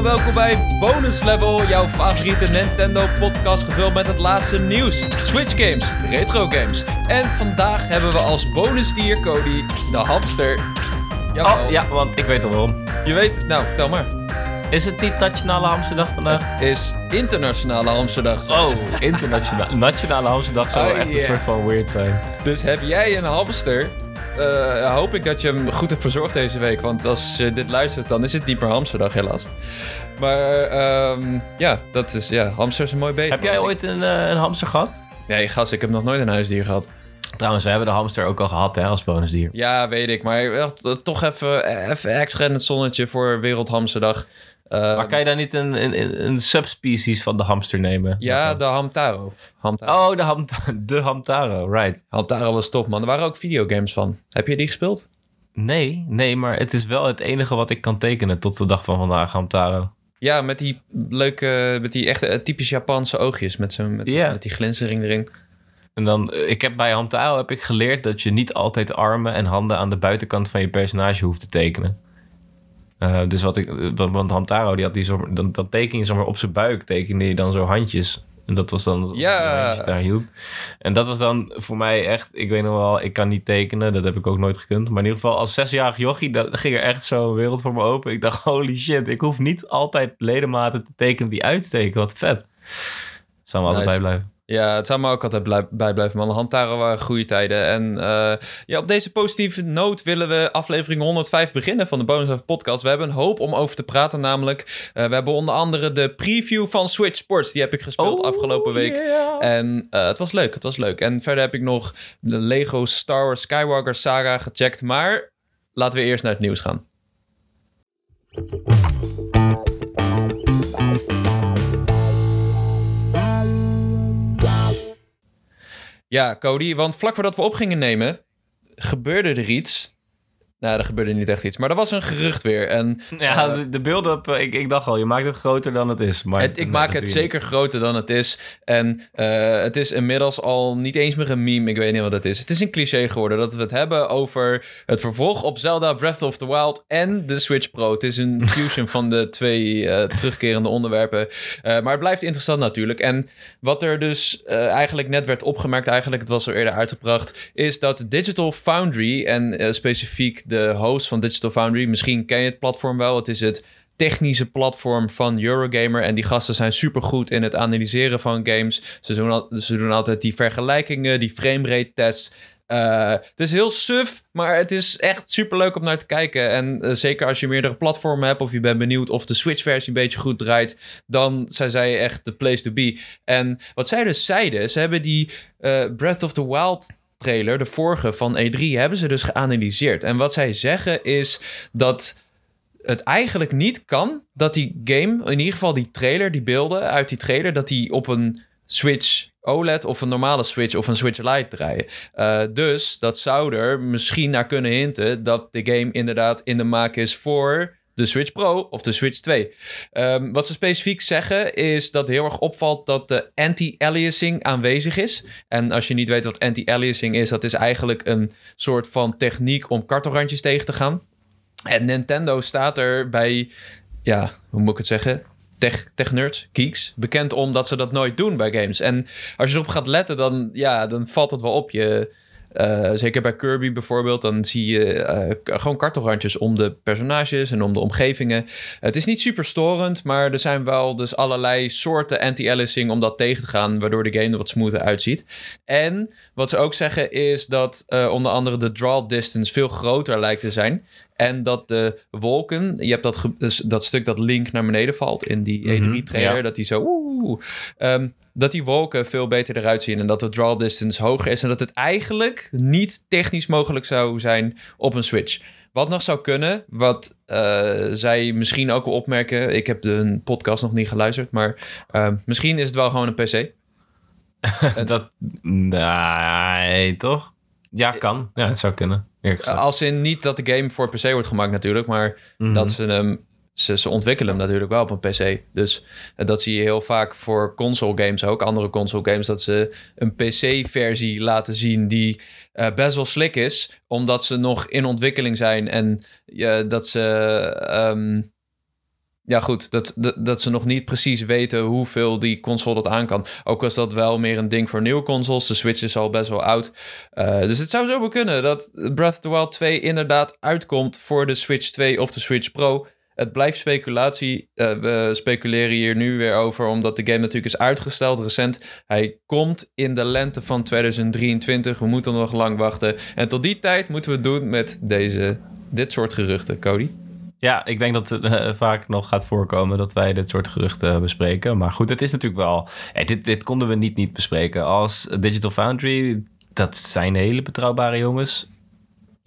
allemaal, welkom bij Bonus Level, jouw favoriete Nintendo podcast gevuld met het laatste nieuws, Switch games, retro games. En vandaag hebben we als bonusdier Cody, de hamster. Jawel. Oh, ja, want ik weet al waarom. Je weet, nou vertel maar. Is het niet Nationale Hamsterdag vandaag? Is internationale hamsterdag. Oh, internationale Nationale Hamsterdag zou Oh, echt een soort van weird zijn. Dus heb jij een hamster? Eh, hoop ik dat je hem goed hebt verzorgd deze week. Want als je dit luistert, dan is het niet meer hamsterdag helaas. Maar ehm, ja, dat is, ja, hamster is een mooi beest. Heb jij ooit een, eh, een hamster gehad? Nee, gast, ik heb nog nooit een huisdier gehad. Trouwens, we hebben de hamster ook al gehad hè, als bonusdier. Ja, weet ik. Maar t- toch even, even extra in het zonnetje voor Wereldhamsterdag. Eh, Maar kan je daar niet een, een, een subspecies van de hamster nemen? ja, de Hamtaro. Hamtaro. Oh, de, ham, de Hamtaro, right. Hamtaro was top, man. Er waren ook videogames van. Heb je die gespeeld? Nee, nee, maar het is wel het enige wat ik kan tekenen tot de dag van vandaag, Hamtaro. Ja, met die leuke, met die echte eh, typisch Japanse oogjes. Met, zo'n met, met die glinstering erin. En dan, eh, ik heb bij Hamtaro heb ik geleerd dat je niet altijd armen en handen aan de buitenkant van je personage hoeft te tekenen. Eh, dus wat ik, eh, want, Hamtaro die had die zo, dan, dan teken op zijn buik, tekende je dan zo handjes. En dat was dan Ja. daar hielp. En dat was dan voor mij echt, ik weet nog wel, ik kan niet tekenen, dat heb ik ook nooit gekund. Maar in ieder geval als zesjarig jochie, dat ging er echt zo'n wereld voor me open. Ik dacht, holy shit, ik hoef niet altijd ledematen te tekenen die uitsteken. Wat vet. Zou me altijd bijblijven. Ja, het zou me ook altijd blij- bijblijven, man. Hamtaro waren goede tijden. En eh, ja, op deze positieve noot willen we aflevering 105 beginnen van de Bonus of Podcast. We hebben een hoop om over te praten, namelijk. eh, we hebben onder andere de preview van Switch Sports. Die heb ik gespeeld afgelopen week. yeah. En eh, het was leuk, het was leuk. En verder heb ik nog de Lego Star Wars Skywalker saga gecheckt. Maar laten we eerst naar het nieuws gaan. Ja, Cody, want vlak voordat we op gingen nemen, gebeurde er iets. Nou, er gebeurde niet echt iets, maar er was een gerucht weer. En Ja, Eh, de, build-up, eh, ik, ik dacht al, je maakt het groter dan het is. Maar het, ik maak het zeker groter dan het is. En eh, het is inmiddels al niet eens meer een meme. Ik weet niet wat het is. Het is een cliché geworden dat we het hebben over het vervolg op Zelda Breath of the Wild en de Switch Pro. Het is een fusion van de twee terugkerende onderwerpen. Maar het blijft interessant natuurlijk. En wat er dus eigenlijk net werd opgemerkt, eigenlijk, het was al eerder uitgebracht, is dat Digital Foundry en specifiek de host van Digital Foundry, misschien ken je het platform wel. Het is het technische platform van Eurogamer. En die gasten zijn supergoed in het analyseren van games. Ze doen, al- ze doen altijd die vergelijkingen, die framerate tests. Eh, het is heel suf, maar het is echt super leuk om naar te kijken. En eh, zeker als je meerdere platformen hebt of je bent benieuwd of de Switch-versie een beetje goed draait, dan zijn zij echt de place to be. En wat zij dus zeiden, ze hebben die eh, Breath of the Wild trailer, de vorige van E3, hebben ze dus geanalyseerd. En wat zij zeggen is dat het eigenlijk niet kan dat die game, in ieder geval die trailer, die beelden uit die trailer, dat die op een Switch OLED of een normale Switch of een Switch Lite draaien. Eh, dus dat zou er misschien naar kunnen hinten dat de game inderdaad in de maak is voor de Switch Pro of de Switch 2. Ehm, wat ze specifiek zeggen is dat heel erg opvalt dat de anti-aliasing aanwezig is. En als je niet weet wat anti-aliasing is, dat is eigenlijk een soort van techniek om kartelrandjes tegen te gaan. En Nintendo staat er bij, ja, hoe moet ik het zeggen? Tech, tech-nerds, geeks, bekend om dat ze dat nooit doen bij games. En als je erop gaat letten, dan, ja, dan valt het wel op. Je, eh, zeker bij Kirby bijvoorbeeld, dan zie je eh, gewoon kartelrandjes om de personages en om de omgevingen. Het is niet super storend, maar er zijn wel dus allerlei soorten anti-aliasing om dat tegen te gaan, waardoor de game er wat smoother uitziet. En wat ze ook zeggen is dat eh, onder andere de draw distance veel groter lijkt te zijn. En dat de wolken, je hebt dat, dus dat stuk dat Link naar beneden valt in die Mhm, E3-trailer, ja. dat die zo, ehm, dat die wolken veel beter eruit zien en dat de draw distance hoger is en dat het eigenlijk niet technisch mogelijk zou zijn op een Switch. Wat nog zou kunnen, wat eh, zij misschien ook wel opmerken, ik heb de hun podcast nog niet geluisterd, maar ehm, misschien is het wel gewoon een PC. dat, nee, toch? Ja, kan. Ja, het zou kunnen. Als in niet dat de game voor PC wordt gemaakt natuurlijk, maar Mhm. dat ze hem... Ze, ontwikkelen hem natuurlijk wel op een PC. Dus eh, dat zie je heel vaak voor console games ook. Andere console games. Dat ze een PC-versie laten zien die eh, best wel slick is. Omdat ze nog in ontwikkeling zijn. En dat ze... ehm, ja, goed, dat, dat, ze nog niet precies weten hoeveel die console dat aan kan. Ook was dat wel meer een ding voor nieuwe consoles. De Switch is al best wel oud. Uh, dus het zou zo kunnen dat Breath of the Wild 2 inderdaad uitkomt voor de Switch 2 of de Switch Pro. Het blijft speculatie. Uh, we speculeren hier nu weer over, omdat de game natuurlijk is uitgesteld recent. Hij komt in de lente van 2023. We moeten nog lang wachten. En tot die tijd moeten we het doen met deze, dit soort geruchten, Cody. Ja, ik denk dat het uh, vaak nog gaat voorkomen dat wij dit soort geruchten bespreken. Maar goed, het is natuurlijk wel. Hey, dit, dit konden we niet niet bespreken. Als Digital Foundry, dat zijn hele betrouwbare jongens.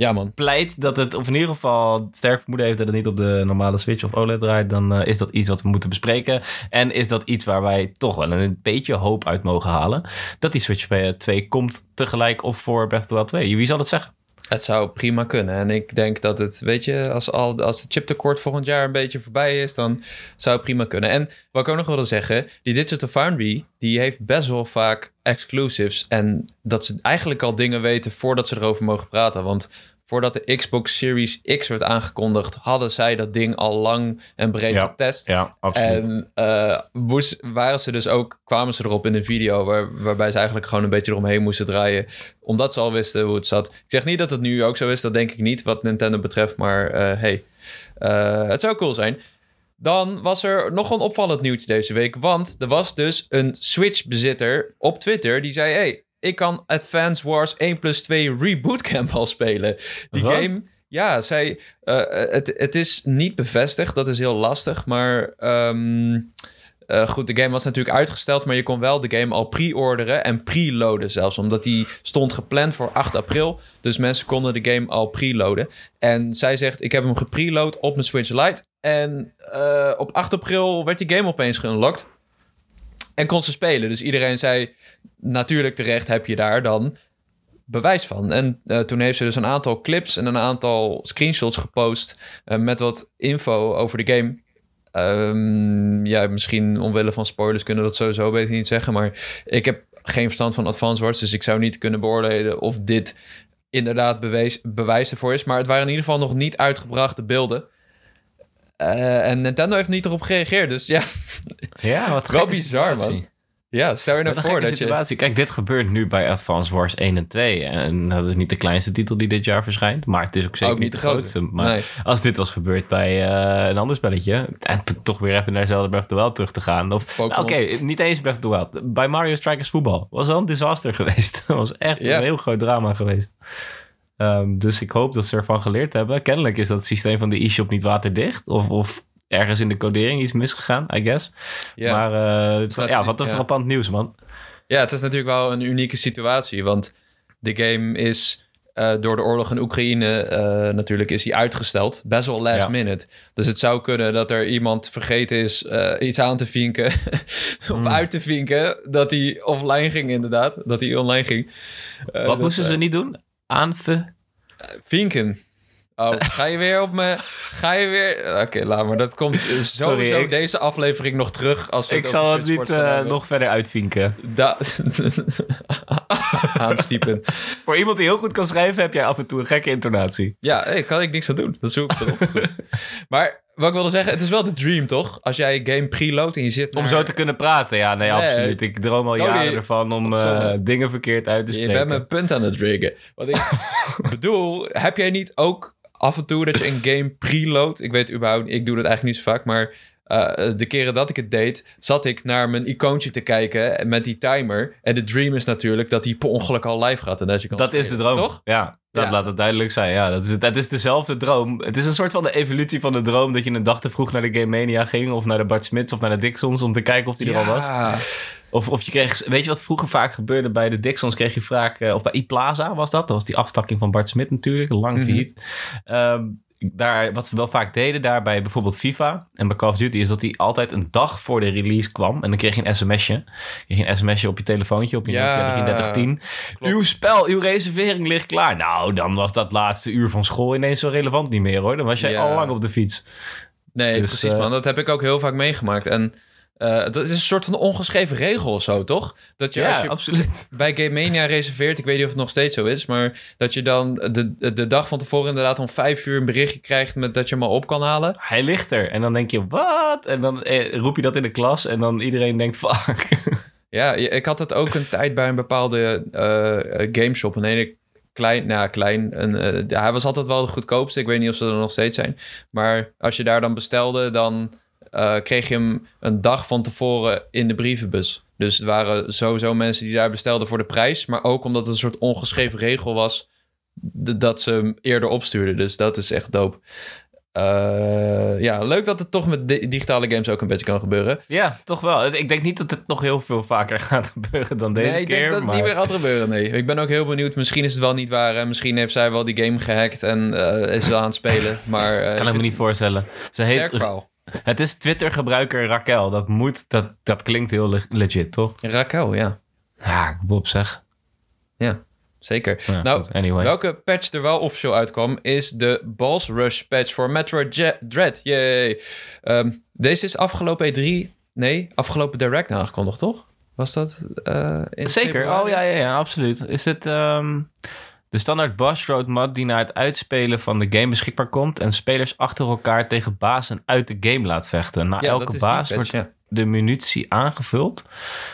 Ja, man. Pleit dat het, of in ieder geval sterk vermoeden heeft dat het niet op de normale Switch of OLED draait, dan uh, is dat iets wat we moeten bespreken. En is dat iets waar wij toch wel een beetje hoop uit mogen halen. Dat die Switch 2 komt tegelijk of voor Breath of the Wild 2. Wie zal het zeggen? Het zou prima kunnen. En ik denk dat het, weet je, als, al, als het chiptekort volgend jaar een beetje voorbij is, dan zou het prima kunnen. En wat ik ook nog wilde zeggen, die Digital Foundry, die heeft best wel vaak exclusives. En dat ze eigenlijk al dingen weten voordat ze erover mogen praten. Want voordat de Xbox Series X werd aangekondigd, hadden zij dat ding al lang en breed ja, getest. Ja, absoluut. En uh, moest, waren ze dus ook, kwamen ze erop in een video waar, waarbij ze eigenlijk gewoon een beetje eromheen moesten draaien. Omdat ze al wisten hoe het zat. Ik zeg niet dat het nu ook zo is, dat denk ik niet wat Nintendo betreft. Maar uh, hey, uh, het zou cool zijn. Dan was er nog een opvallend nieuwtje deze week. Want er was dus een Switch-bezitter op Twitter die zei: Hey, ik kan Advance Wars 1 plus 2 Reboot Camp al spelen. Die Wat? game, ja, zij, uh, het, het is niet bevestigd, dat is heel lastig, maar um, uh, goed, de game was natuurlijk uitgesteld, maar je kon wel de game al pre-orderen en preloaden zelfs, omdat die stond gepland voor 8 april, dus mensen konden de game al preloaden. En zij zegt, ik heb hem gepreload op mijn Switch Lite en uh, op 8 april werd die game opeens geunlocked. En kon ze spelen. Dus iedereen zei, natuurlijk terecht heb je daar dan bewijs van. En uh, toen heeft ze dus een aantal clips en een aantal screenshots gepost uh, met wat info over de game. Um, ja, misschien omwille van spoilers kunnen dat sowieso beter niet zeggen. Maar ik heb geen verstand van Advance Wars, dus ik zou niet kunnen beoordelen of dit inderdaad bewijs, bewijs ervoor is. Maar het waren in ieder geval nog niet uitgebrachte beelden. Uh, en Nintendo heeft niet erop gereageerd, dus ja. Ja, wat Wel bizar, man. Ja, stel je nou voor dat situatie. je... Kijk, dit gebeurt nu bij Advance Wars 1 en 2. En dat is niet de kleinste titel die dit jaar verschijnt. Maar het is ook zeker ook niet de grootste. Maar nee. als dit was gebeurd bij uh, een ander spelletje... toch weer even naar Zelda Breath of the Wild terug te gaan. Of, nou, Oké, okay, niet eens Breath of the Wild. Bij Mario Strikers Voetbal was wel een disaster geweest. dat was echt een heel groot drama geweest. Um, dus ik hoop dat ze ervan geleerd hebben. Kennelijk is dat systeem van de e-shop niet waterdicht. Of... of ergens in de codering iets misgegaan, I guess. Ja. Maar uh, het, ja, wat een ja. frappant nieuws, man. Ja, het is natuurlijk wel een unieke situatie, want de game is uh, door de oorlog in Oekraïne uh, natuurlijk is hij uitgesteld. Best wel last ja. minute. Dus het zou kunnen dat er iemand vergeten is iets aan te vinken of mm. uit te vinken dat hij offline ging inderdaad, dat hij online ging. Wat moesten ze niet doen? Aanve... vinken. Oh, ga je weer op me? Ga je weer? Oké, okay, laat maar. Dat komt sowieso Sorry, ik... deze aflevering nog terug. Als we ik zal het niet uh, nog verder uitvinken. Da Aanstiepen. Voor iemand die heel goed kan schrijven, heb jij af en toe een gekke intonatie. Ja, hey, kan ik niks aan doen. Dat zoek ik erop. maar wat ik wilde zeggen, het is wel de dream, toch? Als jij game preload en je zit Om zo te kunnen praten, ja. Nee, nee absoluut. Ik droom al jaren ervan om uh, dingen verkeerd uit te spreken. Je bent mijn punt aan het riggen. Wat ik bedoel, heb jij niet ook af en toe dat je een game preload. Ik weet überhaupt, ik doe dat eigenlijk niet zo vaak, maar uh, de keren dat ik het deed, zat ik naar mijn icoontje te kijken met die timer. En de dream is natuurlijk dat die per ongeluk al live gaat. En dat je kan dat spelen. is de droom, toch? Ja, dat ja. laat het duidelijk zijn. Ja, dat is, dat is dezelfde droom. Het is een soort van de evolutie van de droom dat je een dag te vroeg naar de Game Mania ging, of naar de Bart Smits of naar de Dixons om te kijken of die ja. er al was. Of, of je kreeg, weet je wat vroeger vaak gebeurde bij de Dixons? Kreeg je vaak, uh, of bij iPlaza was dat. Dat was die aftakking van Bart Smit natuurlijk, lang Mhm. failliet. Mm -hmm. um, daar, wat we wel vaak deden daar bij bijvoorbeeld FIFA en bij Call of Duty... is dat die altijd een dag voor de release kwam. En dan kreeg je een sms'je. Je ging een sms'je op je telefoontje, op je ja, 3310. Uw spel, uw reservering ligt klaar. Nou, dan was dat laatste uur van school ineens zo relevant niet meer hoor. Dan was jij Ja. al lang op de fiets. Nee, Dus, precies eh, man. Dat heb ik ook heel vaak meegemaakt. En eh, dat is een soort van ongeschreven regel of zo, toch? Dat je Ja, als je absoluut. bij Game Mania reserveert, ik weet niet of het nog steeds zo is, maar dat je dan de, de dag van tevoren inderdaad om vijf uur een berichtje krijgt met dat je hem al op kan halen. Hij ligt er. En dan denk je, wat? En dan eh, roep je dat in de klas. En dan iedereen denkt, fuck. Ja, ik had het ook een tijd bij een bepaalde eh gameshop. Een hele klein, nou klein. Een, hij was altijd wel de goedkoopste. Ik weet niet of ze er nog steeds zijn. Maar als je daar dan bestelde, dan eh, kreeg je hem een dag van tevoren in de brievenbus. Dus er waren sowieso mensen die daar bestelden voor de prijs. Maar ook omdat het een soort ongeschreven regel was dat ze hem eerder opstuurden. Dus dat is echt dope. Eh, ja, leuk dat het toch met di- digitale games ook een beetje kan gebeuren. ja, toch wel. Ik denk niet dat het nog heel veel vaker gaat gebeuren dan deze nee, ik keer. denk dat het maar... niet meer gaat gebeuren, nee. Ik ben ook heel benieuwd. Misschien is het wel niet waar. En misschien heeft zij wel die game gehackt en eh, is ze aan het spelen. Maar uh, kan ik me niet voorstellen. Ze heet. Het is Twitter-gebruiker Raquel. Dat moet, dat, dat klinkt heel le- legit, toch? Raquel, ja. Ja, Bob zeg. Zeker. Ja, nou, goed, anyway. welke patch er wel officieel uitkwam... is de Balls Rush patch voor Metroid Je- Dread. Yay. Ehm, deze is afgelopen E3... Nee, afgelopen Direct aangekondigd, toch? Was dat eh, in Zeker. Oh ja, ja, ja, absoluut. Is het ehm, de standaard boss road mod die na het uitspelen van de game beschikbaar komt en spelers achter elkaar tegen bazen uit de game laat vechten? Na Ja, elke baas wordt ja. de munitie aangevuld.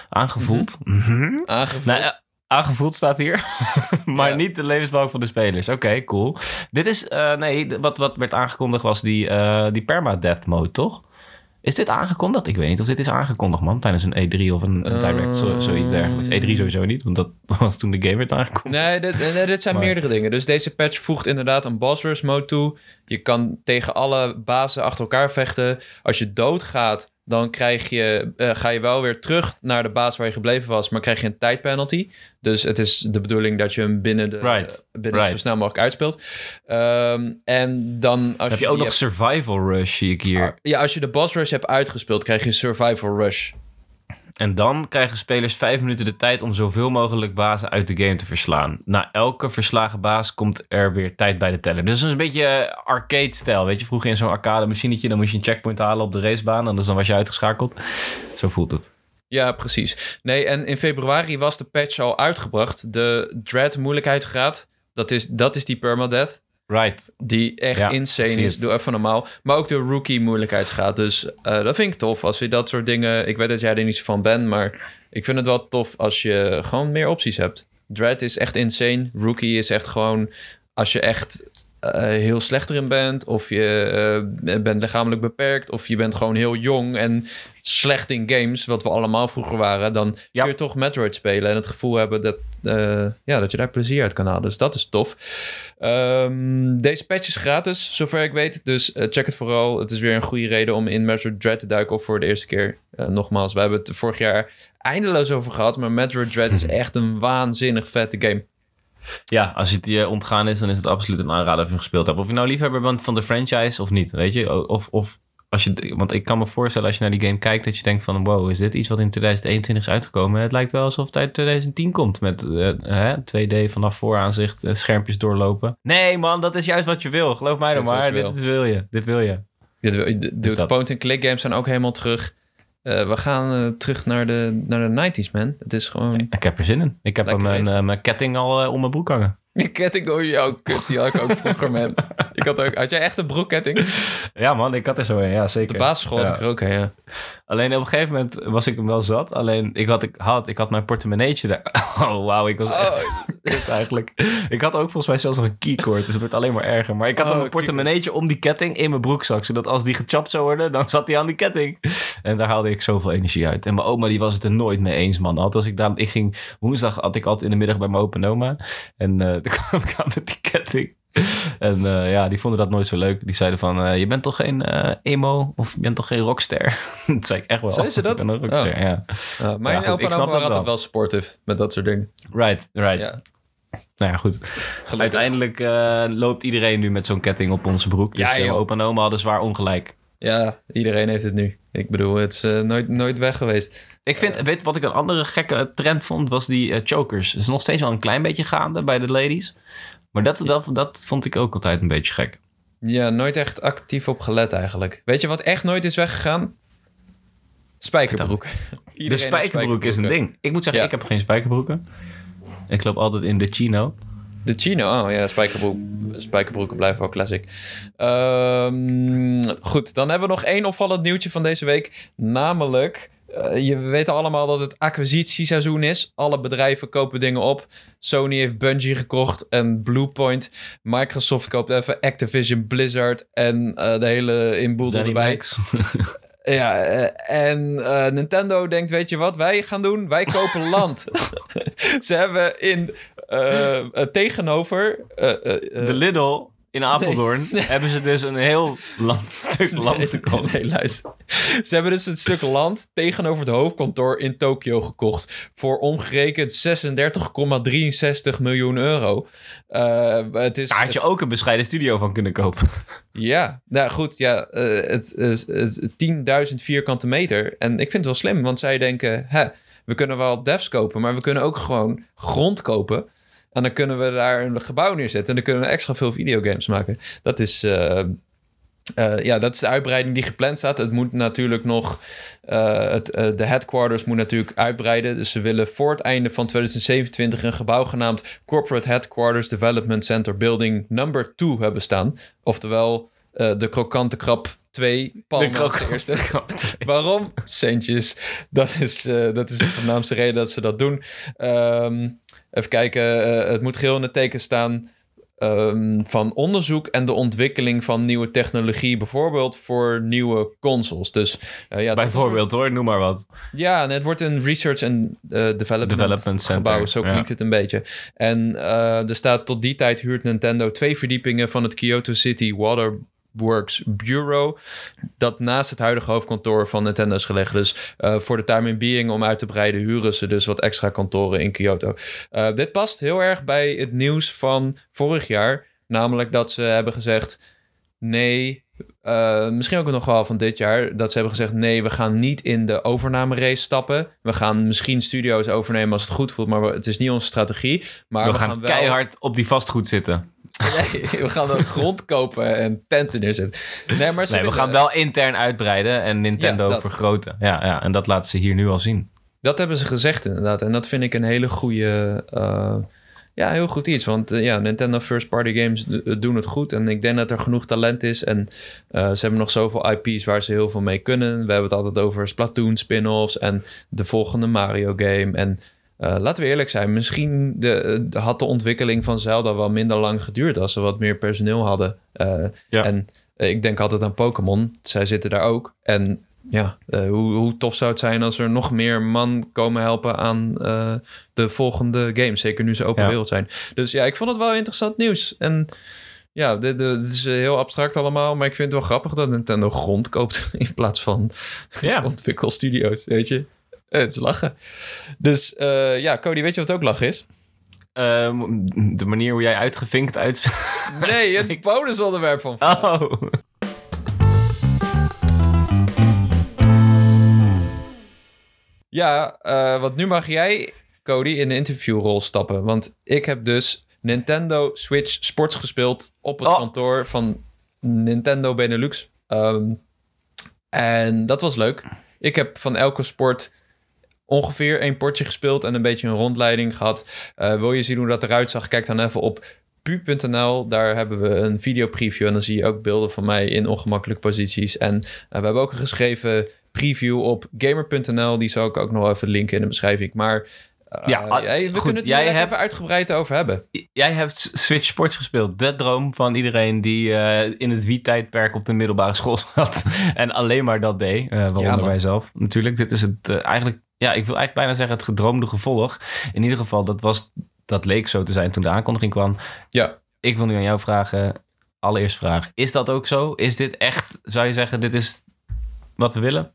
Aangevoeld. Mhm. Aangevuld. Nou, ja, aangevoeld staat hier. maar Ja. niet de levensbalk van de spelers. Oké, cool. Dit is, eh, nee, wat, wat werd aangekondigd was die, eh die permadeath mode, toch? Is dit aangekondigd? Ik weet niet of dit is aangekondigd, man. Tijdens een E3 of een, een Direct, zo, zoiets dergelijks. E3 sowieso niet, want dat was toen de game werd aangekondigd. Nee, dit, nee, dit zijn Maar- meerdere dingen. Dus deze patch voegt inderdaad een boss rush mode toe. Je kan tegen alle bazen achter elkaar vechten. Als je doodgaat, dan krijg je, eh, ga je wel weer terug naar de baas waar je gebleven was, maar krijg je een tijdpenalty. Dus het is de bedoeling dat je hem binnen, de, Right, binnen right. zo snel mogelijk uitspeelt. Ehm, en dan als heb je ook nog survival rush, zie ik hier. hebt- ja, als je de boss rush hebt uitgespeeld, krijg je survival rush. En dan krijgen spelers vijf minuten de tijd om zoveel mogelijk bazen uit de game te verslaan. Na elke verslagen baas komt er weer tijd bij de teller. Dus het is een beetje arcade-stijl. Weet je, vroeger in zo'n arcade machinetje, dan moest je een checkpoint halen op de racebaan. En dus dan was je uitgeschakeld. Zo voelt het. Ja, precies. Nee, en in februari was de patch al uitgebracht. De Dread moeilijkheidsgraad, dat is, dat is die permadeath. Right. Die echt Ja, insane is. Doe even normaal. Maar ook de rookie moeilijkheidsgraad. Dus eh, dat vind ik tof. Als je dat soort dingen... Ik weet dat jij er niet zo van bent, maar ik vind het wel tof als je gewoon meer opties hebt. Dread is echt insane. Rookie is echt gewoon... Als je echt eh, heel slecht erin bent... of je eh, bent lichamelijk beperkt... of je bent gewoon heel jong en slecht in games... wat we allemaal vroeger waren... dan Ja. kun je toch Metroid spelen... en het gevoel hebben dat, eh, ja, dat je daar plezier uit kan halen. Dus dat is tof. Ehm, deze patch is gratis, zover ik weet. Dus check het vooral. Het is weer een goede reden om in Metroid Dread te duiken... of voor de eerste keer. Nogmaals, we hebben het vorig jaar eindeloos over gehad... maar Metroid Dread is echt een waanzinnig vette game. Ja, als het je ontgaan is, dan is het absoluut een aanrader als je hem gespeeld hebt. Of je nou liefhebber bent van de franchise of niet, weet je. Of, of als je, want ik kan me voorstellen als je naar die game kijkt dat je denkt van wow, is dit iets wat in 2021 is uitgekomen? Het lijkt wel alsof het uit 2010 komt met eh, hè, 2D vanaf vooraanzicht, eh, schermpjes doorlopen. Nee man, dat is juist wat je wil. Geloof mij dan maar, dit wil. is wil je. Dit wil je. Dit, de, de point-and-click games zijn ook helemaal terug. Eh, we gaan eh, terug naar de, naar de 90s, man. Het is gewoon... Ik heb er zin in. Ik heb mijn, eh, mijn ketting al om mijn broek hangen. Die ketting, oh ja, kut, die had ik ook vroeger, man. Ik had, ook, had jij echt een broekketting? Ja man, ik had er zo een, ja zeker. De basisschool had Ja. ik er ook, hè, ja. Alleen op een gegeven moment was ik hem wel zat. Alleen ik had, ik had, ik had mijn portemonneetje daar. Oh, wauw, ik was Oh. echt eigenlijk. Ik had ook volgens mij zelfs nog een keycord, dus het wordt alleen maar erger. Maar ik had Oh, dan mijn portemonneetje om die ketting in mijn broekzak. Zodat als die gechapt zou worden, dan zat hij aan die ketting. En daar haalde ik zoveel energie uit. En mijn oma die was het er nooit mee eens, man. Altijd als ik daar, ik ging woensdag had ik altijd in de middag bij mijn opa en oma. En eh toen kwam ik aan met die ketting. En eh, ja, die vonden dat nooit zo leuk. Die zeiden van, eh, je bent toch geen eh, emo of je bent toch geen rockster? dat zei ik echt wel. Zei ze dat? Ik ben een rockster, Oh. ja. Mijn Ja, goed, opa waren altijd wel. supportive met dat soort dingen. Right, right. Ja, Nou ja, goed. gelukkig. Uiteindelijk loopt iedereen nu met zo'n ketting op onze broek. Dus Ja, opa en oma hadden zwaar ongelijk. Ja, iedereen heeft het nu. Ik bedoel, het is nooit, nooit weg geweest. Ik vind, weet wat ik een andere gekke trend vond, was die chokers. Het is nog steeds wel een klein beetje gaande bij de ladies. Maar dat, dat, dat vond ik ook altijd een beetje gek. Ja, nooit echt actief op gelet eigenlijk. Weet je wat echt nooit is weggegaan? Spijkerbroek. De spijkerbroek is een spijkerbroeken. ding. Ik moet zeggen, Ja. ik heb geen spijkerbroeken. Ik loop altijd in de chino. De chino, oh ja, spijkerbroek, spijkerbroeken blijven wel classic. Ehm, goed, dan hebben we nog één opvallend nieuwtje van deze week. Namelijk, je weet allemaal dat het acquisitieseizoen is. Alle bedrijven kopen dingen op. Sony heeft Bungie gekocht en Bluepoint. Microsoft koopt even Activision Blizzard en eh, de hele inboedel erbij. Ja, eh, en eh, Nintendo denkt, weet je wat wij gaan doen? Wij kopen land. Ze hebben in eh, eh, tegenover... eh, eh, eh, De Lidl in Apeldoorn hebben ze dus een heel land, stuk land nee, gekocht. nee, luister. Ze hebben dus een stuk land tegenover het hoofdkantoor in Tokio gekocht. Voor omgerekend 36,63 miljoen euro. Eh, het is, Daar had je het- ook een bescheiden studio van kunnen kopen. Ja, nou goed, ja, eh, het is het, 10.000 vierkante meter. En ik vind het wel slim, want zij denken, hè, we kunnen wel devs kopen, maar we kunnen ook gewoon grond kopen. En dan kunnen we daar een gebouw neerzetten en dan kunnen we extra veel videogames maken. Dat is, eh, eh, ja, dat is de uitbreiding die gepland staat. Het moet natuurlijk nog, eh, het, de headquarters moet natuurlijk uitbreiden. Dus ze willen voor het einde van 2027 een gebouw genaamd Corporate Headquarters Development Center Building Number 2 hebben staan. Oftewel de krokante krab 2, Palma De de eerste. Waarom? Centjes. Dat is, dat is de voornaamste reden dat ze dat doen. Ehm, even kijken. eh, het moet geheel in het teken staan ehm, van onderzoek en de ontwikkeling van nieuwe technologie. Bijvoorbeeld voor nieuwe consoles. Dus eh, ja, Bijvoorbeeld hoor, noem maar wat. ja, en het wordt een research en eh, development, Development center, gebouw. Zo ja. klinkt het een beetje. En er staat tot die tijd huurt Nintendo twee verdiepingen van het Kyoto City Water Works Bureau. Dat naast het huidige hoofdkantoor van Nintendo is gelegd. Dus eh, voor de time in being om uit te breiden, huren ze dus wat extra kantoren in Kyoto. Eh, dit past heel erg bij het nieuws van vorig jaar. Namelijk dat ze hebben gezegd: nee. eh, misschien ook nog wel van dit jaar. Dat ze hebben gezegd: nee, we gaan niet in de overname-race stappen. We gaan misschien studio's overnemen als het goed voelt, maar we- het is niet onze strategie. Maar we, we, gaan, wel keihard op die vastgoed zitten. Nee, we gaan een grond kopen en tenten neerzetten. Nee, maar Nee, we gaan wel intern uitbreiden en Nintendo Ja, vergroten. Ja, ja, en dat laten ze hier nu al zien. Dat hebben ze gezegd inderdaad. En dat vind ik een hele goede... eh, ja, heel goed iets. Want eh, ja, Nintendo First Party Games doen het goed. En ik denk dat er genoeg talent is. En eh, ze hebben nog zoveel IP's waar ze heel veel mee kunnen. We hebben het altijd over Splatoon spin-offs en de volgende Mario game. En eh, laten we eerlijk zijn, misschien de, de- had de ontwikkeling van Zelda wel minder lang geduurd als ze wat meer personeel hadden. Eh, Ja. En eh, ik denk altijd aan Pokémon. Zij zitten daar ook. En ja, hoe, hoe tof zou het zijn als er nog meer man komen helpen aan de volgende games. Zeker nu ze open Ja. wereld zijn. Dus ja, ik vond het wel interessant nieuws. En ja, dit, dit is heel abstract allemaal. Maar ik vind het wel grappig dat Nintendo grond koopt in plaats van Ja. ontwikkelstudio's, weet je. Eh, Het is lachen. Dus eh, ja, Cody, weet je wat ook lachen is? Ehm, de manier hoe jij uitgevinkt uit... Nee, het bonusonderwerp van Oh. Ja, eh, want nu mag jij, Cody, in de interviewrol stappen. Want ik heb dus Nintendo Switch Sports gespeeld op het Oh. kantoor van Nintendo Benelux. Ehm, en dat was leuk. Ik heb van elke sport ongeveer één potje gespeeld en een beetje een rondleiding gehad. Eh, wil je zien hoe dat eruit zag? Kijk dan even op pu.nl. Daar hebben we een videopreview en dan zie je ook beelden van mij in ongemakkelijke posities. En eh, we hebben ook een geschreven preview op gamer.nl. Die zal ik ook nog even linken in de beschrijving. Maar eh, Ja, ah, jij- we goed, kunnen het jij hebt- even uitgebreid over hebben. Jij hebt Switch Sports gespeeld. De droom van iedereen die in het Wii-tijdperk op de middelbare school zat. en alleen maar dat deed. eh waaronder wij zelf. Natuurlijk, dit is het eigenlijk... Ja, ik wil eigenlijk bijna zeggen het gedroomde gevolg. In ieder geval, dat, was, dat leek zo te zijn toen de aankondiging kwam. Ja, Ik wil nu aan jou vragen, allereerst vraag. Is dat ook zo? Is dit echt, zou je zeggen, dit is wat we willen?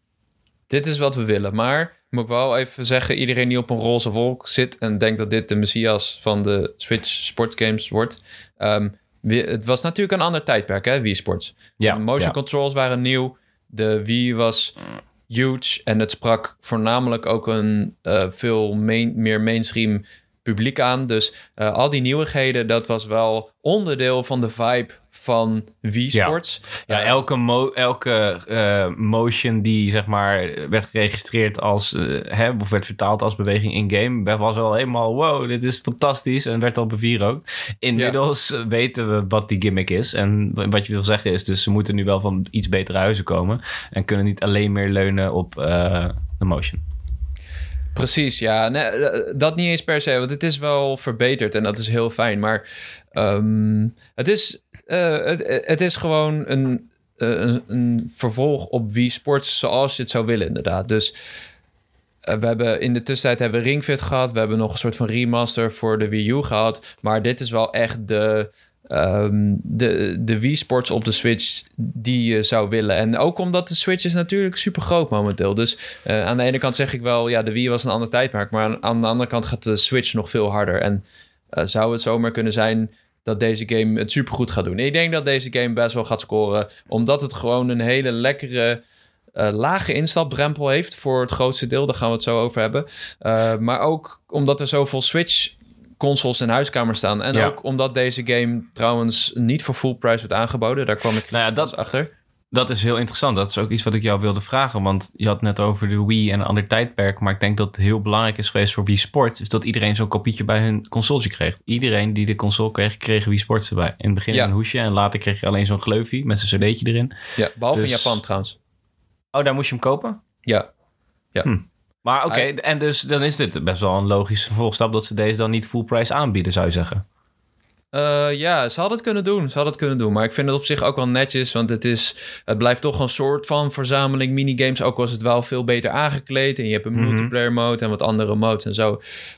dit is wat we willen. Maar moet ik wel even zeggen, iedereen die op een roze wolk zit en denkt dat dit de messias van de Switch sportgames wordt. ehm, het was natuurlijk een ander tijdperk, hè, Wii Sports. Ja, de motion ja. controls waren nieuw. De Wii was huge. En het sprak voornamelijk ook een eh, veel meer mainstream publiek aan. Dus uh, al die nieuwigheden, dat was wel onderdeel van de vibe van Wii Sports. Ja, ja elke, mo elke uh, motion die zeg maar werd geregistreerd als, uh, hè, of werd vertaald als beweging in-game, was wel helemaal wow, dit is fantastisch en werd al bevierookt. Inmiddels ja. weten we wat die gimmick is en wat je wil zeggen is dus ze moeten nu wel van iets betere huizen komen en kunnen niet alleen meer leunen op de motion. Precies, ja. Nee, dat niet eens per se, want het is wel verbeterd en dat is heel fijn. Maar um, het, is, uh, het, is gewoon een, uh, een, vervolg op Wii Sports zoals je het zou willen, inderdaad. Dus we hebben in de tussentijd hebben we Ring Fit gehad. We hebben nog een soort van remaster voor de Wii U gehad. Maar dit is wel echt de um, de, de Wii Sports op de Switch die je zou willen. En ook omdat de Switch is natuurlijk super groot momenteel. Dus uh, aan de ene kant zeg ik wel, ja, de Wii was een ander tijdperk. Maar aan, de andere kant gaat de Switch nog veel harder. En uh, zou het zomaar kunnen zijn dat deze game het supergoed gaat doen. Ik denk dat deze game best wel gaat scoren. Omdat het gewoon een hele lekkere... Uh, lage instapdrempel heeft voor het grootste deel. Daar gaan we het zo over hebben. Maar ook omdat er zoveel Switch consoles in huiskamer staan. En ja. ook omdat deze game trouwens niet voor full price wordt aangeboden. Daar kwam ik nou ja, dat, achter. Dat is heel interessant. Dat is ook iets wat ik jou wilde vragen. Want je had net over de Wii en een ander tijdperk. Maar ik denk dat het heel belangrijk is geweest voor Wii Sports. Is dat iedereen zo'n kopietje bij hun consoletje kreeg. Iedereen die de console kreeg, kreeg Wii Sports erbij. In het begin ja. een hoesje. En later kreeg je alleen zo'n gleufie met zijn cd'tje erin. Ja, behalve dus... in Japan trouwens. Oh, daar moest je hem kopen? Ja. Ja. Hm. Maar oké, okay, en dus dan is dit best wel een logische vervolgstap dat ze deze dan niet full price aanbieden, zou je zeggen. Uh, ja, ze hadden het kunnen doen. Ze hadden het kunnen doen. Maar ik vind het op zich ook wel netjes. Want het, is, het blijft toch een soort van verzameling minigames. Ook was het wel veel beter aangekleed. En je hebt een mm -hmm. multiplayer mode en wat andere modes en zo.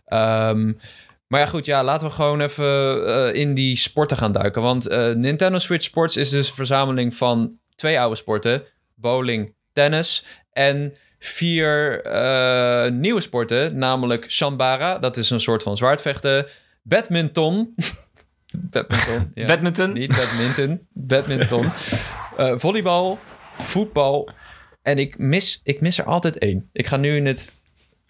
Um, maar ja, goed. Ja, laten we gewoon even uh, in die sporten gaan duiken. Want uh, Nintendo Switch Sports is dus een verzameling van twee oude sporten. Bowling, tennis en vier uh, nieuwe sporten, namelijk Shambara, dat is een soort van zwaardvechten, badminton, badminton, ja. badminton, niet badminton, badminton, uh, volleybal, voetbal en ik mis, ik mis er altijd één. Ik ga nu in het.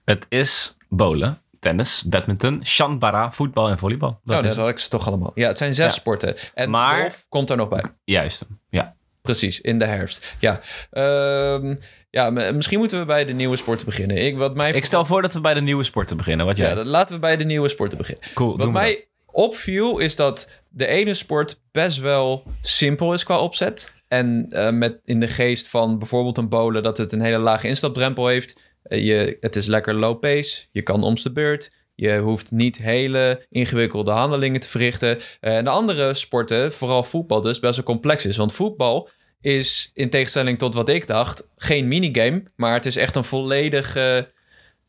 Het is bowlen. Tennis, badminton, shambara, voetbal en volleybal. Dat oh, dat had ik ze toch allemaal. Ja, het zijn zes ja. sporten. En maar, golf komt er nog bij. Juist, ja. Precies, in de herfst. Ja, uh, ja, misschien moeten we bij de nieuwe sporten beginnen. Ik, wat mij... ik stel voor dat we bij de nieuwe sporten beginnen. Wat jij... Ja, laten we bij de nieuwe sporten beginnen. Cool, wat mij dat. opviel is dat de ene sport best wel simpel is qua opzet. En uh, met in de geest van bijvoorbeeld een bowlen dat het een hele lage instapdrempel heeft. Uh, je, het is lekker low pace. Je kan om de beurt. Je hoeft niet hele ingewikkelde handelingen te verrichten. Uh, en de andere sporten, vooral voetbal dus, best wel complex is. Want voetbal is in tegenstelling tot wat ik dacht, geen minigame, maar het is echt een volledige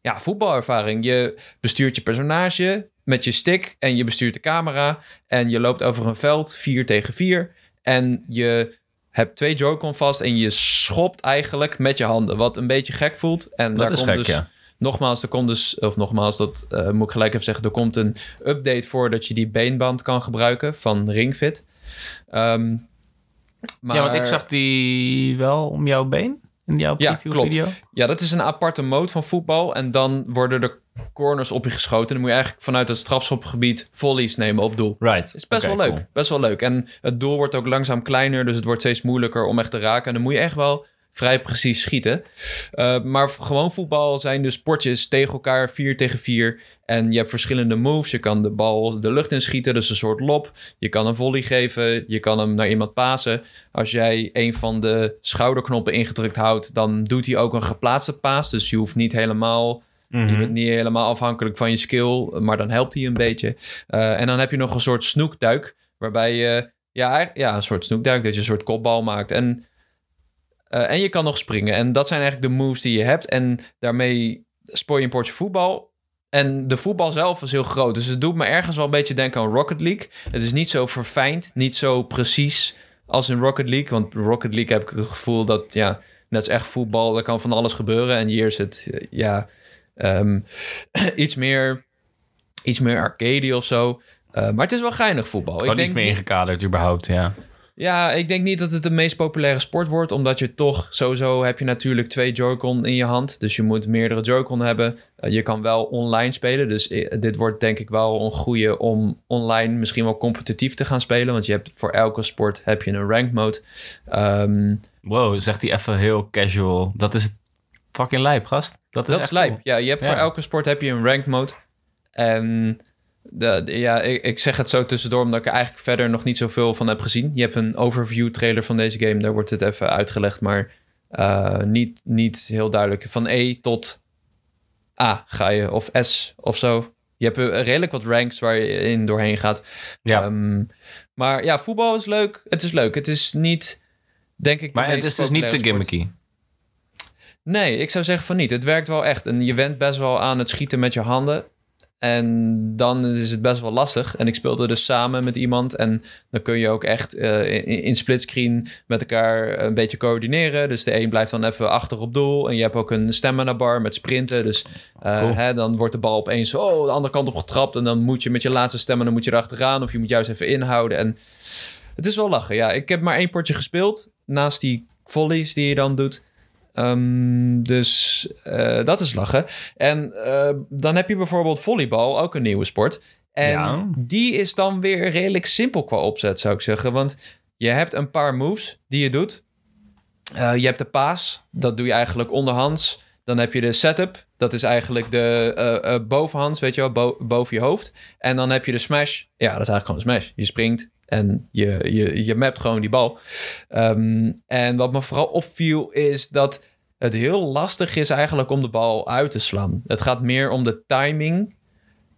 ja, voetbalervaring. Je bestuurt je personage met je stick en je bestuurt de camera en je loopt over een veld 4 tegen 4 en je hebt twee Joy-Con vast en je schopt eigenlijk met je handen, wat een beetje gek voelt. En dat daar is komt gek, dus ja. nogmaals, er komt dus, of nogmaals, dat uh, moet ik gelijk even zeggen, er komt een update voor dat je die beenband kan gebruiken van Ringfit. Um, maar... Ja, want ik zag die wel om jouw been in jouw ja, preview klopt. video. Ja, dat is een aparte mode van voetbal. En dan worden de corners op je geschoten. Dan moet je eigenlijk vanuit het strafschopgebied volleys nemen op doel. Right. is best okay, wel leuk. Cool. Best wel leuk. En het doel wordt ook langzaam kleiner. Dus het wordt steeds moeilijker om echt te raken. En dan moet je echt wel vrij precies schieten. Uh, maar gewoon voetbal zijn dus sportjes tegen elkaar, 4 tegen 4. En je hebt verschillende moves. Je kan de bal de lucht inschieten, dus een soort lob. Je kan een volley geven. Je kan hem naar iemand pasen. Als jij een van de schouderknoppen ingedrukt houdt, dan doet hij ook een geplaatste paas. Dus je hoeft niet helemaal. Mhm. Je bent niet helemaal afhankelijk van je skill, maar dan helpt hij een beetje. Uh, en dan heb je nog een soort snoekduik, waarbij je ja, ja, een soort snoekduik, dat je een soort kopbal maakt. En, uh, en je kan nog springen. En dat zijn eigenlijk de moves die je hebt. En daarmee spoor je een potje voetbal. En de voetbal zelf is heel groot. Dus het doet me ergens wel een beetje denken aan Rocket League. Het is niet zo verfijnd, niet zo precies als in Rocket League. Want Rocket League heb ik het gevoel dat, ja, net als echt voetbal, er kan van alles gebeuren. En hier is het, ja, um, iets meer, iets meer arcade of zo. Uh, maar het is wel geinig voetbal. Ik denk niet meer ingekaderd überhaupt, ja. Ja, ik denk niet dat het de meest populaire sport wordt, omdat je toch sowieso heb je natuurlijk twee Joy-Con in je hand, dus je moet meerdere Joy-Con hebben. Uh, je kan wel online spelen, dus dit wordt denk ik wel een goede om online misschien wel competitief te gaan spelen, want je hebt voor elke sport heb je een ranked mode. Um, wow, zegt hij even heel casual. Dat is fucking lijp, gast. Dat is, dat is lijp. Cool. Ja, je hebt voor elke sport heb je een ranked mode. En de, ja, ik, ik, zeg het zo tussendoor, omdat ik er eigenlijk verder nog niet zoveel van heb gezien. Je hebt een overview trailer van deze game, daar wordt het even uitgelegd, maar uh, niet, niet heel duidelijk. Van E tot A ga je, of S of zo. Je hebt redelijk wat ranks waar je in doorheen gaat. Ja. Um, maar ja, voetbal is leuk. Het is leuk. Het is niet, denk ik. Maar het is dus niet te gimmicky. Nee, ik zou zeggen van niet. Het werkt wel echt. En je went best wel aan het schieten met je handen. En dan is het best wel lastig. En ik speelde dus samen met iemand. En dan kun je ook echt uh, in, in splitscreen met elkaar een beetje coördineren. Dus de een blijft dan even achter op doel. En je hebt ook een stamina bar met sprinten. Dus uh, hè, dan wordt de bal opeens oh, de andere kant op getrapt. En dan moet je met je laatste stamina moet je erachteraan. Of je moet juist even inhouden. En het is wel lachen. Ja, ik heb maar één potje gespeeld. Naast die volleys die je dan doet. Um, dus uh, dat is lachen. En uh, dan heb je bijvoorbeeld volleybal, ook een nieuwe sport. En ja. die is dan weer redelijk simpel qua opzet, zou ik zeggen. Want je hebt een paar moves die je doet. Uh, je hebt de paas, dat doe je eigenlijk onderhands. Dan heb je de setup, dat is eigenlijk de bovenhands, weet je wel, bo boven je hoofd. En dan heb je de smash, ja, dat is eigenlijk gewoon een smash. Je springt, en je, je, je mapt gewoon die bal. Um, en wat me vooral opviel is dat het heel lastig is eigenlijk om de bal uit te slaan. Het gaat meer om de timing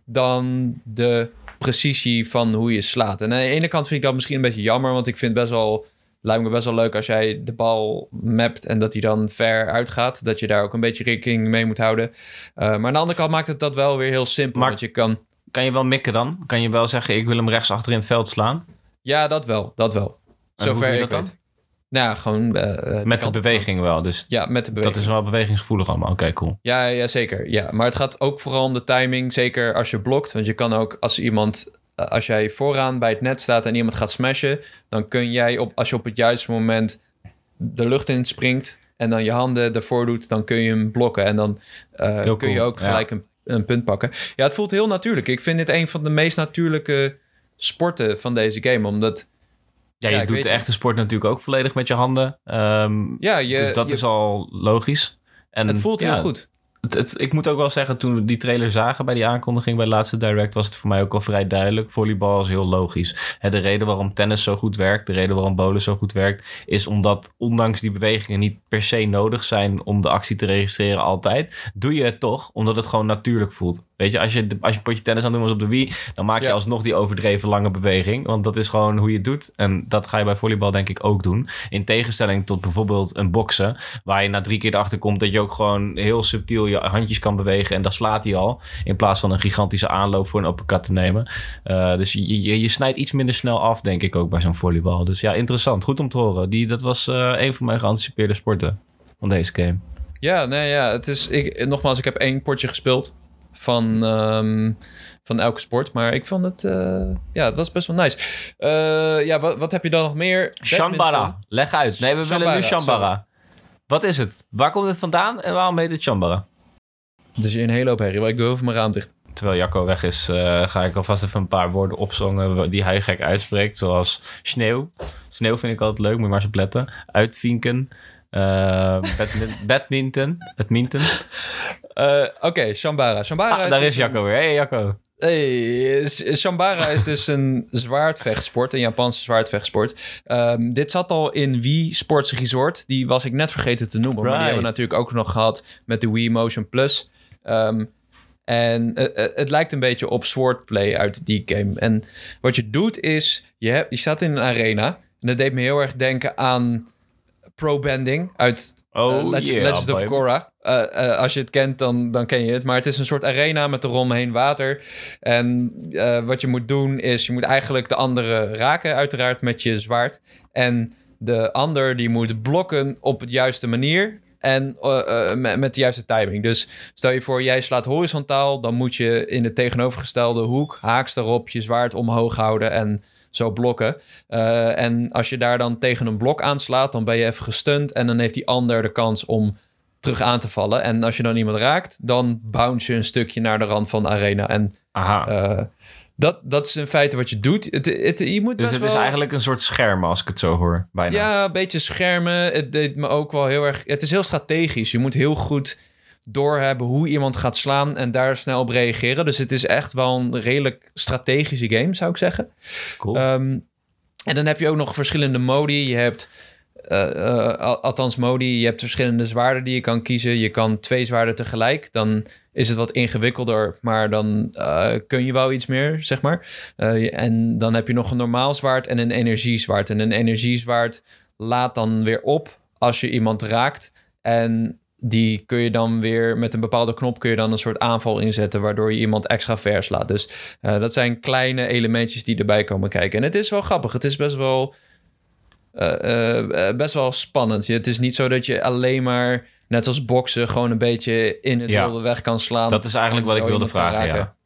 dan de precisie van hoe je slaat. En aan de ene kant vind ik dat misschien een beetje jammer, want ik vind best wel lijkt me best wel leuk als jij de bal mapt en dat hij dan ver uitgaat. Dat je daar ook een beetje rekening mee moet houden. Uh, maar aan de andere kant maakt het dat wel weer heel simpel. Maar want je kan... kan je wel mikken dan? Kan je wel zeggen, ik wil hem rechts achter in het veld slaan? Ja, dat wel. Dat wel. Zover ik dat dan? Nou, gewoon... Uh, met de beweging wel, dus... Ja, met de beweging. Dat is wel bewegingsgevoelig allemaal. Oké, cool. Ja, ja, zeker. Ja, maar het gaat ook vooral om de timing. Zeker als je blokt. Want je kan ook, als iemand... Uh, als jij vooraan bij het net staat en iemand gaat smashen... dan kun jij, op, als je op het juiste moment de lucht in springt... en dan je handen ervoor doet, dan kun je hem blokken. En dan uh, kun cool. je ook gelijk een, een punt pakken. Ja, het voelt heel natuurlijk. Ik vind dit een van de meest natuurlijke sporten van deze game. Omdat... Ja, je ja, doet de echte sport natuurlijk ook volledig met je handen. Um, ja, je, dus dat je, is al logisch. En, het voelt heel ja, goed. Het, het, ik moet ook wel zeggen, toen we die trailer zagen bij die aankondiging bij de laatste direct, was het voor mij ook al vrij duidelijk. Volleybal is heel logisch. de reden waarom tennis zo goed werkt, de reden waarom bowlen zo goed werkt, is omdat ondanks die bewegingen niet per se nodig zijn om de actie te registreren altijd, doe je het toch, omdat het gewoon natuurlijk voelt. Weet je, als je, als je een potje tennis aan het doen was op de Wii, dan maak je ja. alsnog die overdreven lange beweging. Want dat is gewoon hoe je het doet. En dat ga je bij volleybal denk ik ook doen. In tegenstelling tot bijvoorbeeld een boksen, waar je na drie keer erachter komt dat je ook gewoon heel subtiel je handjes kan bewegen. En dan slaat hij al. In plaats van een gigantische aanloop voor een uppercut te nemen. Uh, dus je, je, je, snijdt iets minder snel af, denk ik ook bij zo'n volleybal. Dus ja, interessant. Goed om te horen. Die, dat was uh, een van mijn geanticipeerde sporten van deze game. Ja, nee, ja. Het is, ik, nogmaals, ik heb één potje gespeeld van, um, van elke sport. Maar ik vond het, uh, ja, het was best wel nice. Uh, ja, wat, wat heb je dan nog meer? Shambara, leg uit. Nee, we Shambara, willen nu Shambara. Wat is het? Waar komt het vandaan en waarom heet het Shambara? Het is hier een hele hoop herrie, maar ik doe heel veel mijn raam dicht. Terwijl Jacco weg is, uh, ga ik alvast even een paar woorden opzongen die hij gek uitspreekt. Zoals sneeuw. Sneeuw vind ik altijd leuk, moet je maar eens opletten. Uitvinken. Uh, badminton. Badminton. Uh, Oké, okay, Shambara. Shambara ah, is daar dus is Jacco weer. Hey Jacco. Hey, Shambara is dus een zwaardvechtsport, een Japanse zwaardvechtsport. Um, dit zat al in Wii Sports Resort. Die was ik net vergeten te noemen. Right. Maar die hebben we natuurlijk ook nog gehad met de Wii Motion Plus. Um, en uh, uh, het lijkt een beetje op swordplay uit die game. En wat je doet is, je, hebt, je staat in een arena. En dat deed me heel erg denken aan pro-banding uit oh, uh, Legend, yeah, Legends of Korra. Uh, uh, als je het kent, dan, dan ken je het. Maar het is een soort arena met eromheen water. En wat je moet doen is, je moet eigenlijk de andere raken, uiteraard met je zwaard. En de ander die moet blokken op de juiste manier. En met, met de juiste timing. Dus stel je voor, jij slaat horizontaal. Dan moet je in de tegenovergestelde hoek, haaks daarop, je zwaard omhoog houden. En zo blokken. Eh, en als je daar dan tegen een blok aanslaat, dan ben je even gestunt. En dan heeft die ander de kans om terug aan te vallen. En als je dan iemand raakt, dan bounce je een stukje naar de rand van de arena. En Aha. eh, dat, dat is in feite wat je doet. Het, het, je moet dus het is eigenlijk een soort scherm als ik het zo hoor. Bijna. Ja, een beetje schermen. Het deed me ook wel heel erg... Het is heel strategisch. Je moet heel goed doorhebben hoe iemand gaat slaan en daar snel op reageren. Dus het is echt wel een redelijk strategische game, zou ik zeggen. cool. Ehm, en dan heb je ook nog verschillende modi. Je hebt, eh, eh, al- althans modi, je hebt verschillende zwaarden die je kan kiezen. Je kan twee zwaarden tegelijk. Dan is het wat ingewikkelder, maar dan eh, kun je wel iets meer, zeg maar. En dan heb je nog een normaal zwaard en een energiezwaard. En een energiezwaard laat dan weer op als je iemand raakt. En die kun je dan weer met een bepaalde knop kun je dan een soort aanval inzetten, waardoor je iemand extra ver slaat. Dus eh, dat zijn kleine elementjes die erbij komen kijken. En het is wel grappig. Het is best wel, eh, eh, best wel spannend. Het is niet zo dat je alleen maar, net als boksen, gewoon een beetje in het Ja. wilde weg kan slaan. dat is eigenlijk en wat ik wilde vragen, ja.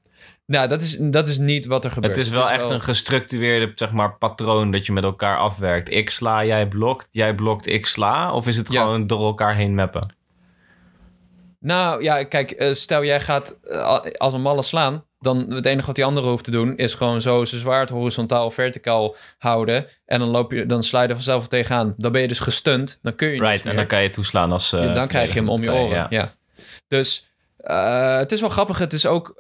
Nou, dat is, dat is niet wat er gebeurt. Het is wel echt een gestructureerde zeg maar, patroon dat je met elkaar afwerkt. Ik sla, jij blokt, jij blokt, ik sla. Of is het Ja. gewoon door elkaar heen mappen? Nou ja, kijk, eh, stel jij gaat eh, als een malle slaan. Dan het enige wat die andere hoeft te doen is gewoon zo zijn zwaard horizontaal of verticaal houden. En dan, loop je, dan sla je er vanzelf tegenaan. Dan ben je dus gestunt. Dan kun je Right, en dan kan je toeslaan als... eh, Ja, dan krijg je hem om je oren. partij, Ja. Dus het is wel grappig. Het is ook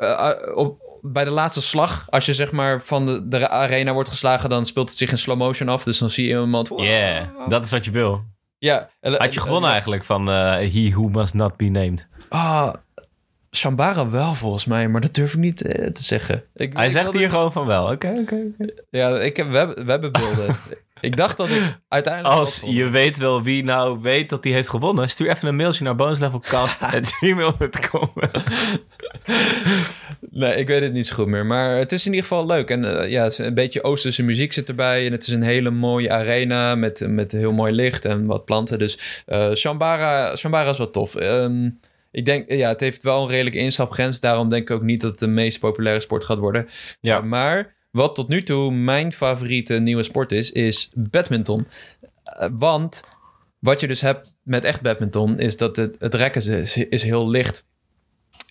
op, bij de laatste slag, als je zeg maar van de, de arena wordt geslagen, dan speelt het zich in slow motion af. Dus dan zie je iemand. Ja, yeah, dat is wat je wil. Ja. Had je gewonnen eigenlijk van eh, He Who Must Not Be Named? Ah, Shambara wel volgens mij, maar dat durf ik niet eh, te zeggen. Ik, Hij ik zegt hier gewoon van wel. Oké, oké, oké. Ja, ik heb, we, hebben, we hebben beelden. ik dacht dat ik uiteindelijk... Als je weet wel wie nou weet dat hij heeft gewonnen, stuur even een mailtje naar bonuslevelcast.gmail.com. Nee, ik weet het niet zo goed meer. Maar het is in ieder geval leuk. En eh, ja, een beetje Oosterse muziek zit erbij. En het is een hele mooie arena met, met heel mooi licht en wat planten. Dus eh Shambara, Shambara is wel tof. Ehm, ik denk, ja, het heeft wel een redelijke instapgrens. Daarom denk ik ook niet dat het de meest populaire sport gaat worden. Ja. Uh, maar wat tot nu toe mijn favoriete nieuwe sport is, is badminton. Uh, want wat je dus hebt met echt badminton, is dat het, het rek is, is, heel licht.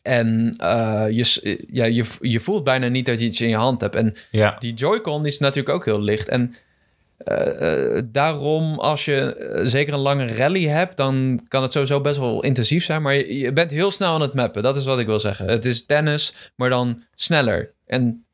En uh, je, ja, je, je voelt bijna niet dat je iets in je hand hebt. En ja. die Joy-Con is natuurlijk ook heel licht. En uh, daarom, als je zeker een lange rally hebt, dan kan het sowieso best wel intensief zijn. Maar je, je, bent heel snel aan het mappen. Dat is wat ik wil zeggen. Het is tennis, maar dan sneller. En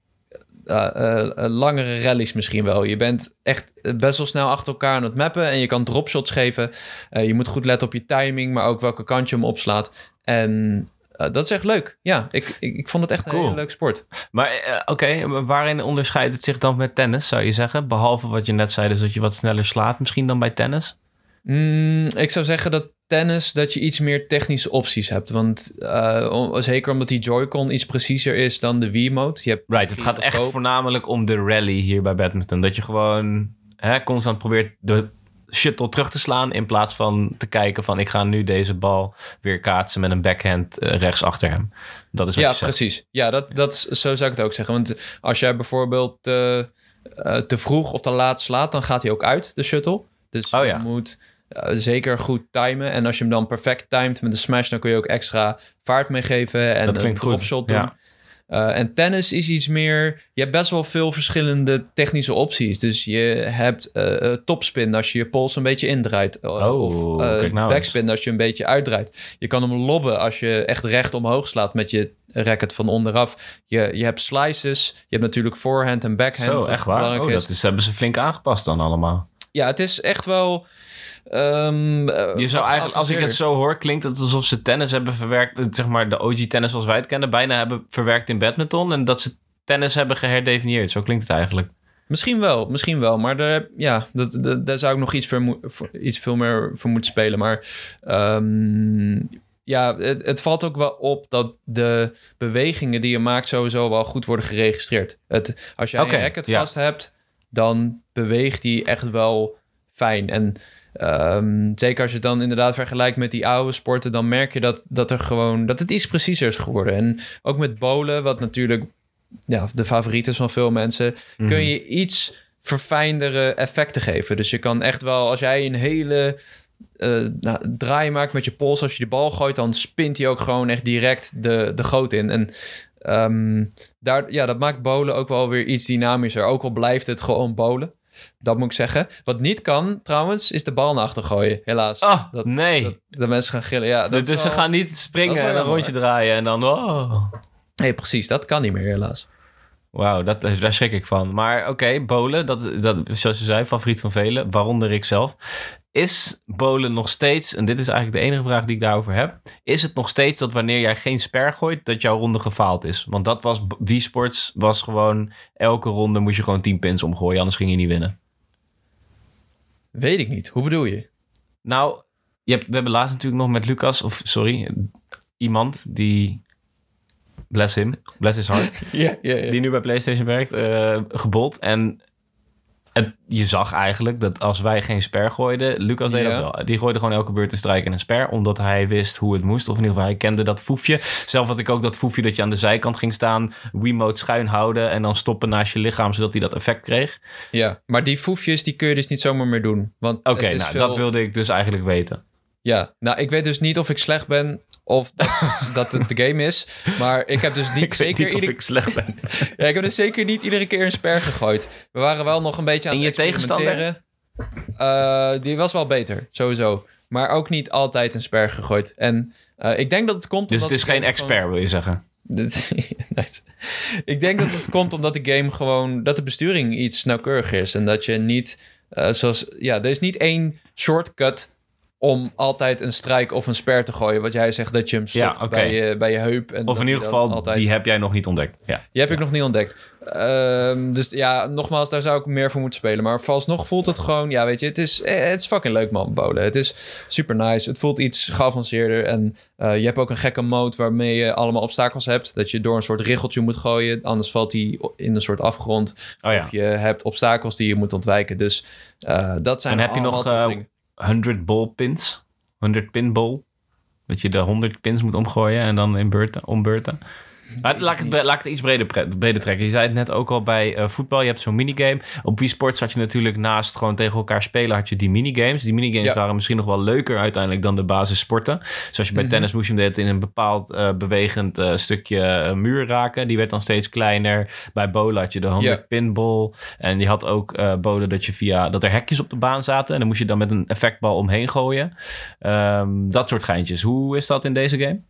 uh, langere rallies misschien wel. Je bent echt best wel snel achter elkaar aan het mappen. En je kan dropshots geven. Eh, je moet goed letten op je timing, maar ook welke kant je hem opslaat. En dat is echt leuk. Ja, ik, ik, ik vond het echt Cool. een hele leuke sport. Maar oké, okay, waarin onderscheidt het zich dan met tennis, zou je zeggen? Behalve wat je net zei, dus dat je wat sneller slaat misschien dan bij tennis? Mm, ik zou zeggen dat tennis, dat je iets meer technische opties hebt. Want uh, om, zeker omdat die Joy-Con iets preciezer is dan de Wii-mode. Je hebt right, het gaat echt voornamelijk om de rally hier bij badminton. Dat je gewoon hè, constant probeert de shuttle terug te slaan... in plaats van te kijken van... ik ga nu deze bal weer kaatsen met een backhand uh, rechts achter hem. Dat is wat ja, je zegt. precies. Ja, dat, dat, zo zou ik het ook zeggen. Want als jij bijvoorbeeld uh, te vroeg of te laat slaat... dan gaat hij ook uit, de shuttle. Dus oh, je ja. moet uh, zeker goed timen. En als je hem dan perfect timed met een smash... dan kun je ook extra vaart meegeven en dat een dropshot doen. Ja. Uh, en tennis is iets meer... Je hebt best wel veel verschillende technische opties. Dus je hebt uh, topspin als je je pols een beetje indraait. Oh, of nou backspin eens. als je een beetje uitdraait. Je kan hem lobben als je echt recht omhoog slaat met je racket van onderaf. Je, je hebt slices. Je hebt natuurlijk forehand en backhand. Zo, echt waar? Oh, dat is, hebben ze flink aangepast dan allemaal. Ja, het is echt wel... Um, je zou eigenlijk, als ik het zo hoor, klinkt het alsof ze tennis hebben verwerkt, zeg maar de OG tennis zoals wij het kennen, bijna hebben verwerkt in badminton en dat ze tennis hebben geherdefinieerd. Zo klinkt het eigenlijk. Misschien wel, misschien wel. Maar daar, ja, dat, dat, daar zou ik nog iets, voor, iets veel meer voor moeten spelen. Maar um, ja, het, het, valt ook wel op dat de bewegingen die je maakt sowieso wel goed worden geregistreerd. Het, als jij okay, een racket ja. vast hebt, dan beweegt die echt wel fijn. En um, zeker als je het dan inderdaad vergelijkt met die oude sporten, dan merk je dat, dat er gewoon dat het iets preciezer is geworden. En ook met bowlen, wat natuurlijk ja, de favoriet is van veel mensen, mm kun je iets verfijndere effecten geven. Dus je kan echt wel, als jij een hele eh, nou, draai maakt met je pols, als je de bal gooit, dan spint hij ook gewoon echt direct de, de goot in. En ehm, daar, ja, dat maakt bolen ook wel weer iets dynamischer. Ook al blijft het gewoon bolen. Dat moet ik zeggen. Wat niet kan, trouwens, is de bal naar achter gooien. Helaas. Oh, dat, nee. Dat, de mensen gaan gillen. Ja, dat dus ze gaan niet springen en een rondje draaien en dan... Oh. Nee, precies. Dat kan niet meer, helaas. Wauw, dat, daar schrik ik van. Maar oké, bolen, dat, dat, zoals je zei, favoriet van velen, waaronder ik zelf. Is bolen nog steeds, en dit is eigenlijk de enige vraag die ik daarover heb, is het nog steeds dat wanneer jij geen sper gooit, dat jouw ronde gefaald is? Want dat was, Wii Sports was gewoon, elke ronde moest je gewoon 10 pins omgooien, anders ging je niet winnen. Weet ik niet. Hoe bedoel je? Nou, je hebt, we hebben laatst natuurlijk nog met Lucas, of sorry, iemand die, bless him, bless his heart, die nu bij PlayStation werkt, eh gebold. En het, je zag eigenlijk dat als wij geen sper gooiden, Lucas deed Ja. dat wel. Die gooide gewoon elke beurt een strijk en een sper, omdat hij wist hoe het moest. Of in ieder geval, hij kende dat foefje. Zelf had ik ook dat foefje dat je aan de zijkant ging staan, Wiimote schuin houden en dan stoppen naast je lichaam, zodat hij dat effect kreeg. Ja, maar die foefjes die kun je dus niet zomaar meer doen. Want Oké, nou, veel- dat wilde ik dus eigenlijk weten. Ja, nou, ik weet dus niet of ik slecht ben of dat, dat het de game is. Maar ik heb dus niet ik zeker... weet niet of ieder- ik slecht ben. Ja, ik heb dus zeker niet iedere keer een sper gegooid. We waren wel nog een beetje aan En het je tegenstander? experimenteren. Eh, die was wel beter, sowieso. Maar ook niet altijd een sper gegooid. En eh, ik denk dat het komt Dus het is geen gewoon- expert, wil je zeggen? Nice. Ik denk dat het komt omdat de game gewoon... dat de besturing iets nauwkeuriger is. En dat je niet... eh, zoals, ja, er is niet één shortcut om altijd een strijk of een sper te gooien. Wat jij zegt, dat je hem stopt Ja, bij, je, bij je heup. En Of in ieder geval, altijd... die heb jij nog niet ontdekt. Ja. Die heb ik nog niet ontdekt. Ehm, dus ja, nogmaals, daar zou ik meer voor moeten spelen. Maar vooralsnog voelt het gewoon... Ja, weet je, het is, eh, het is fucking leuk, man, bolen. Het is super nice. Het voelt iets geavanceerder. En eh, je hebt ook een gekke mode waarmee je allemaal obstakels hebt. Dat je door een soort riggeltje moet gooien. Anders valt die in een soort afgrond. Oh ja. Of je hebt obstakels die je moet ontwijken. Dus eh, dat zijn En heb je allemaal nog, eh. 100 ball pins. 100 pin ball. Dat je de 100 pins moet omgooien en dan in beurten, om. Maar laat, ik het, bre- laat ik het iets breder, trekken. Je zei het net ook al bij eh, voetbal. Je hebt zo'n minigame. Op Wii Sports had je natuurlijk naast gewoon tegen elkaar spelen... had je die minigames. Die minigames Ja. waren misschien nog wel leuker uiteindelijk dan de basissporten. Zoals je bij Mhm. tennis moest je hem in een bepaald eh, bewegend eh, stukje muur raken. Die werd dan steeds kleiner. Bij bowlen had je de 100 Ja. pinball. En je had ook eh bowlen dat, je via, dat er hekjes op de baan zaten. En dan moest je dan met een effectbal omheen gooien. Ehm, dat soort geintjes. Hoe is dat in deze game?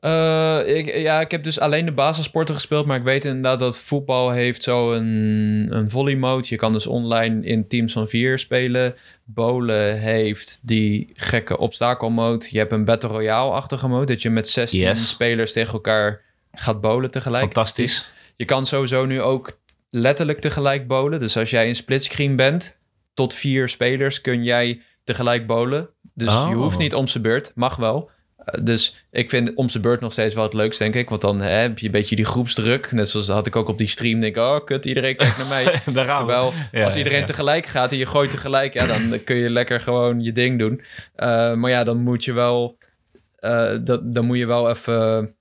Eh, ik, ja, ik heb dus alleen de basissporten gespeeld, maar ik weet inderdaad dat voetbal heeft zo een, een volley mode. Je kan dus online in teams van vier spelen. Bowlen heeft die gekke obstakel mode. Je hebt een Battle Royale-achtige mode, dat je met 16 Yes. spelers tegen elkaar gaat bowlen tegelijk. Fantastisch. Je kan sowieso nu ook letterlijk tegelijk bowlen. Dus als jij in splitscreen bent, tot vier spelers kun jij tegelijk bowlen. Dus Oh. je hoeft niet om zijn beurt, mag wel. Dus ik vind om zijn beurt nog steeds wel het leukst, denk ik. Want dan hè, heb je een beetje die groepsdruk. Net zoals had ik ook op die stream. Denk ik, oh kut, iedereen kijkt naar mij. Terwijl Ja, als iedereen ja. tegelijk gaat en je gooit tegelijk, ja, dan kun je lekker gewoon je ding doen. Eh, maar ja, dan moet je wel, eh, dat, dan moet je wel even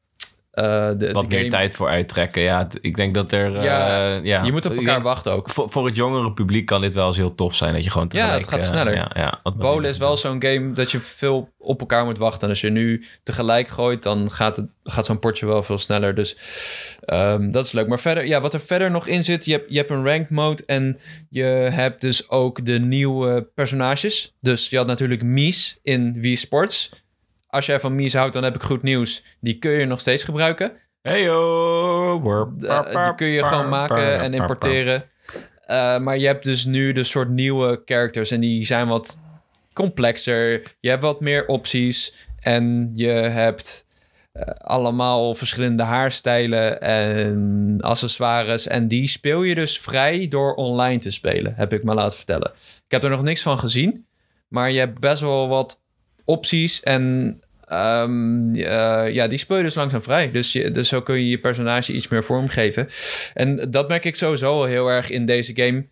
eh, de, Wat de meer game- tijd voor uittrekken. Ja, ik denk dat er... eh, Ja, ja, Je moet op elkaar denk- wachten ook. Voor, voor het jongere publiek kan dit wel eens heel tof zijn. Dat je gewoon Ja, tegelijk... het gaat eh, sneller. ja, ja, wat Bowlen is wel zo'n game dat je veel op elkaar moet wachten. En als je nu tegelijk gooit, dan gaat, het, gaat zo'n potje wel veel sneller. Dus ehm, dat is leuk. Maar verder, ja, wat er verder nog in zit, je hebt, je hebt een ranked mode en je hebt dus ook de nieuwe personages. Dus je had natuurlijk Mies in Wii Sports. Als jij van Mies houdt, dan heb ik goed nieuws. Die kun je nog steeds gebruiken. Hey yo! Warp, Eh, die kun je gewoon maken en importeren. Eh, maar je hebt dus nu de soort nieuwe characters en die zijn wat complexer. Je hebt wat meer opties en je hebt eh, allemaal verschillende haarstijlen en accessoires. En die speel je dus vrij door online te spelen, heb ik me laten vertellen. Ik heb er nog niks van gezien, maar je hebt best wel wat opties en Ehm, eh, ja, die speel je dus langzaam vrij. Dus, je, dus zo kun je je personage iets meer vorm geven. En dat merk ik sowieso heel erg in deze game.